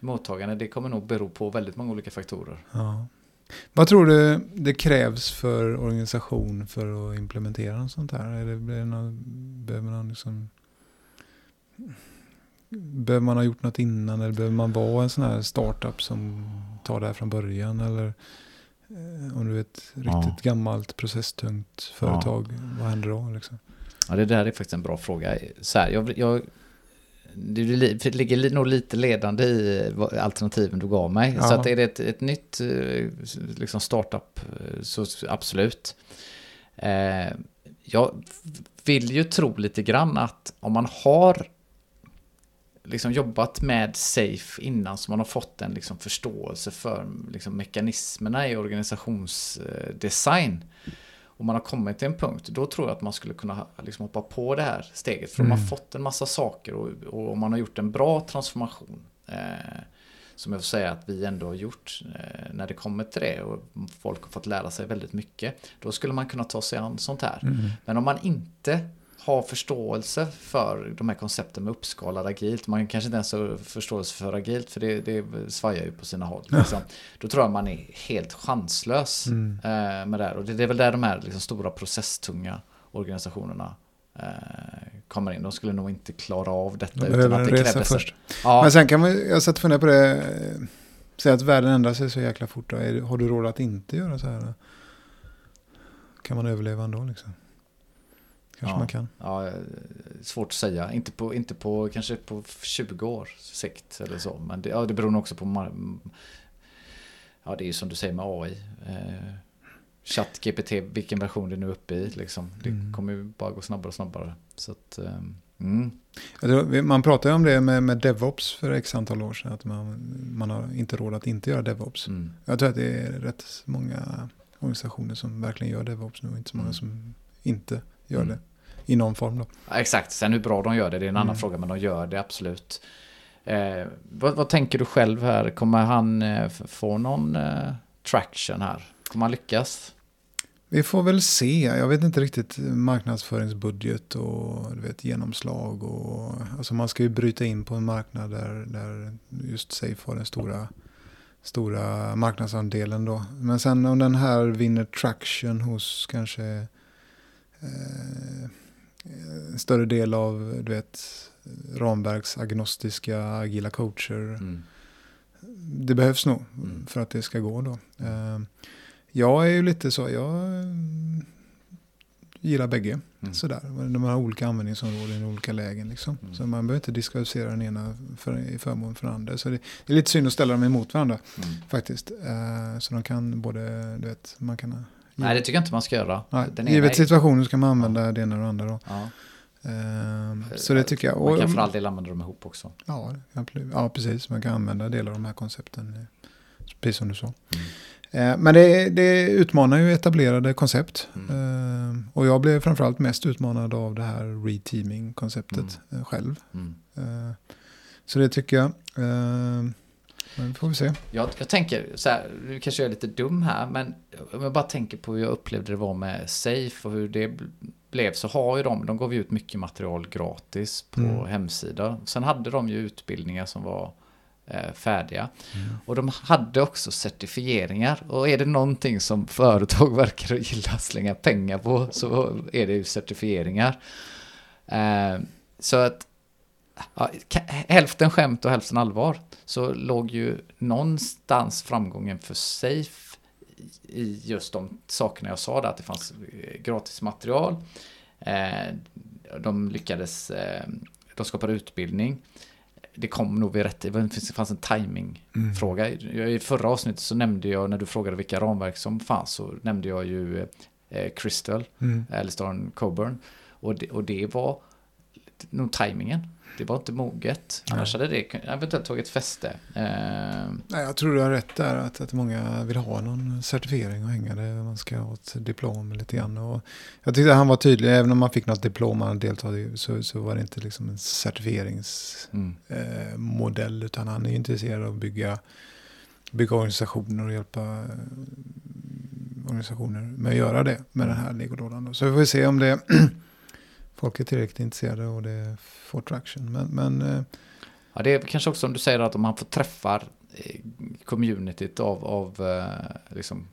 mottagande, det kommer nog bero på väldigt många olika faktorer. Ja. Vad tror du det krävs för organisation för att implementera något sånt här? Eller blir det någon, behöver man liksom... Behöver man ha gjort något innan eller behöver man vara en sån här startup som tar det här från början? Eller eh, om du är ett riktigt Ja. gammalt processtungt företag, vad händer då? Liksom? Ja, det där är faktiskt en bra fråga. Så här, jag, jag, det ligger li- nog lite ledande i alternativen du gav mig. Ja. Så att är det ett, ett nytt eh, liksom startup, eh, så absolut. Eh, jag vill ju tro lite grann att om man har liksom jobbat med SAFE innan så man har fått en liksom förståelse för liksom mekanismerna i organisationsdesign och man har kommit till en punkt, då tror jag att man skulle kunna liksom hoppa på det här steget. För Mm. man har fått en massa saker och, och om man har gjort en bra transformation, eh, som jag får säga att vi ändå har gjort eh, när det kommer till det och folk har fått lära sig väldigt mycket, då skulle man kunna ta sig an sånt här. Mm. Men om man inte har förståelse för de här koncepten med uppskalad agilt, man kanske inte ens har förståelse för agilt, för det, det svajar ju på sina håll. Liksom. Då tror jag man är helt chanslös Mm. eh, med det här. Och det, det är väl där de här liksom, stora processtunga organisationerna eh, kommer in. De skulle nog inte klara av detta De utan att det krävdes. först. Ja, Men sen kan man, jag satt och funderade på det, eh, säg att världen ändrar sig så jäkla fort. Då. Har du råd att inte göra så här? Kan man överleva ändå liksom? Kanske Ja. man kan. Ja, svårt att säga. Inte på, inte på kanske på 20 år sikt eller så. Men det, ja, det beror nog också på... Ja, det är ju som du säger med AI. Eh, ChatGPT, vilken version det nu är uppe i. Liksom. Det Mm. kommer ju bara gå snabbare och snabbare. Så att, eh, mm. Man pratade om det med, med DevOps för x antal år sedan. Att man, man har inte råd att inte göra DevOps. Mm. Jag tror att det är rätt många organisationer som verkligen gör DevOps nu. Inte så många Mm. som inte gör Mm. det. I någon form då. Exakt, sen hur bra de gör det, det är en annan Mm. fråga. Men de gör det absolut. Eh, vad, vad tänker du själv här? Kommer han eh, få någon eh, traction här? Kommer han lyckas? Vi får väl se. Jag vet inte riktigt marknadsföringsbudget och du vet, genomslag. Och, alltså man ska ju bryta in på en marknad där, där just Safe har den stora, stora marknadsandelen. Då. Men sen om den här vinner traction hos kanske en större del av du vet, ramverksagnostiska agila coacher. Mm. Det behövs nog Mm. för att det ska gå då. Eh, Jag är ju lite så, jag mm, gillar bägge. Mm. Sådär. De har olika användningsområden i olika lägen. Liksom. Mm. Så man behöver inte diskvalificera den ena för, i förmån för den andra. Så det, det är lite synd att ställa dem emot varandra Mm. faktiskt. Eh, så de kan både, du vet, man kan... Nej, det tycker jag inte man ska göra. Nej, Den givet situationen så kan man använda det ena och det andra. Då. Ja. Eh, så det tycker jag. Man kan för all del använda dem ihop också. Ja, ja, precis. Man kan använda delar av de här koncepten. eh, Precis som du sa. Eh, Men det, det utmanar ju etablerade koncept. Mm. Eh, Och jag blev framförallt mest utmanad av det här reteaming-konceptet eh, själv. Mm. Så det tycker jag. Men får vi se. Jag, jag tänker så här, nu kanske jag är lite dum här, men om jag bara tänker på hur jag upplevde det var med Safe och hur det bl- blev så har ju de, de gav ju ut mycket material gratis på Mm. hemsidan. Sen hade de ju utbildningar som var eh, färdiga. Mm. Och de hade också certifieringar. Och är det någonting som företag verkar gilla att slänga pengar på så är det ju certifieringar. Eh, så att ja, hälften skämt och hälften allvar så låg ju någonstans framgången för Safe i just de sakerna jag sa där, att det fanns eh, gratis material. Eh, de lyckades, eh, de skapade utbildning. Det kom nog vid rätt, det fanns en timingfråga. I förra avsnittet så nämnde jag, när du frågade vilka ramverk som fanns, så nämnde jag ju Crystal, Mm. Alistair Coburn. Och det, och det var nog tajmingen. Det var inte moget. Annars hade det eventuellt tagit fäste. Eh, Nej, jag tror du har rätt där. Att, att många vill ha någon certifiering och hänga det. Man ska ha ett diplom lite grann. Och jag tyckte han var tydlig. Även om man fick något diplom man deltagit i så, så var det inte liksom en certifieringsmodell. mm, Eh, utan han är intresserad av att bygga, bygga organisationer och hjälpa eh, organisationer med att göra det med den här legodådan. då. Så vi får se om det folk är tillräckligt intresserade och det får traction. Men, men eh, ja, det är kanske också som du säger att om man får träffar eh, communityt av, av eh, liksom,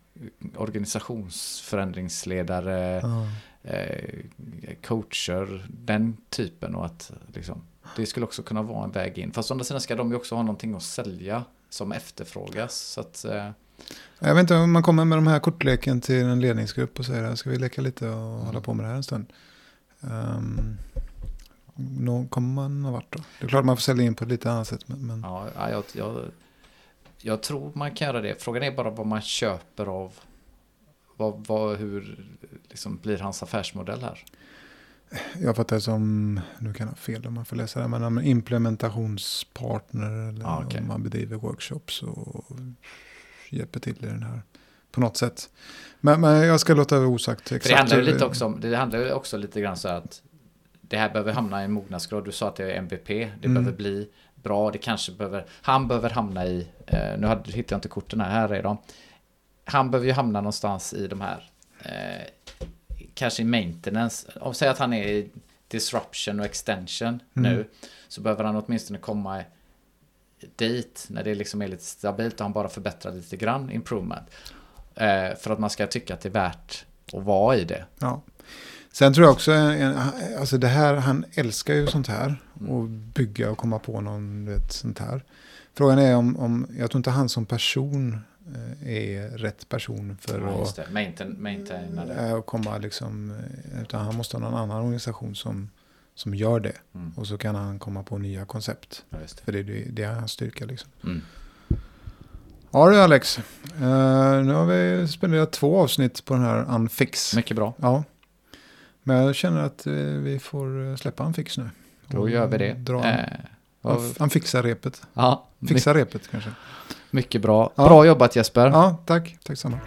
organisationsförändringsledare, ja. coacher, den typen och att liksom, det skulle också kunna vara en väg in. Fast å andra sidan ska de ju också ha någonting att sälja som efterfrågas. Så att, Jag vet inte om man kommer med de här kortleken till en ledningsgrupp och säger ska vi leka lite och hålla på med det här en stund. Um, nå kommer man någon vart då? Det är klart man får sälja in på ett lite annat sätt. Men, Ja, ja, jag, jag, jag tror man kan göra det. Frågan är bara vad man köper av. Vad, vad, hur liksom, blir hans affärsmodell här? jag fattar det som, nu kan jag ha fel om man får läsa det, men implementationspartner eller Ja, okej. om man bedriver workshops och hjälper till i den här på något sätt. Men, men jag ska låta det osagt För exakt. det handlar ju lite också om, det handlar också lite grann så att det här behöver hamna i en mognadsgrad. Du sa att det är MVP. Det Mm. behöver bli bra. Det kanske behöver, han behöver hamna i, eh, nu hade, hittar jag inte korten här, här är de. Han behöver ju hamna någonstans i de här, eh, kanske i maintenance. Om säg att han är i disruption och extension Mm. nu, så behöver han åtminstone komma dit när det liksom är lite stabilt och han bara förbättrar lite grann, improvement. Eh, för att man ska tycka att det är värt att vara i det. Ja. Sen tror jag också, en, alltså det här, han älskar ju sånt här. Mm. Och bygga och komma på någon, vet, sånt här. Frågan är om, om, jag tror inte han som person eh, är rätt person för Ja, att det. Maintain, maintaina det. eh, komma liksom, eh, utan han måste ha någon annan organisation som, som gör det. Mm. Och så kan han komma på nya koncept. Ja, det. För det, det, det är hans styrka liksom. Mm. Ja du Alex, Eh, nu har vi spenderat två avsnitt på den här Unfix. Mycket bra. Ja. Men jag känner att eh, vi får eh, släppa Unfix nu. Då gör vi det. Dra Eh, vad- Unf- Unfixa repet. ja, Fixa repet kanske. mycket bra. Ja. Bra jobbat Jesper. Ja, tack. Tack samma.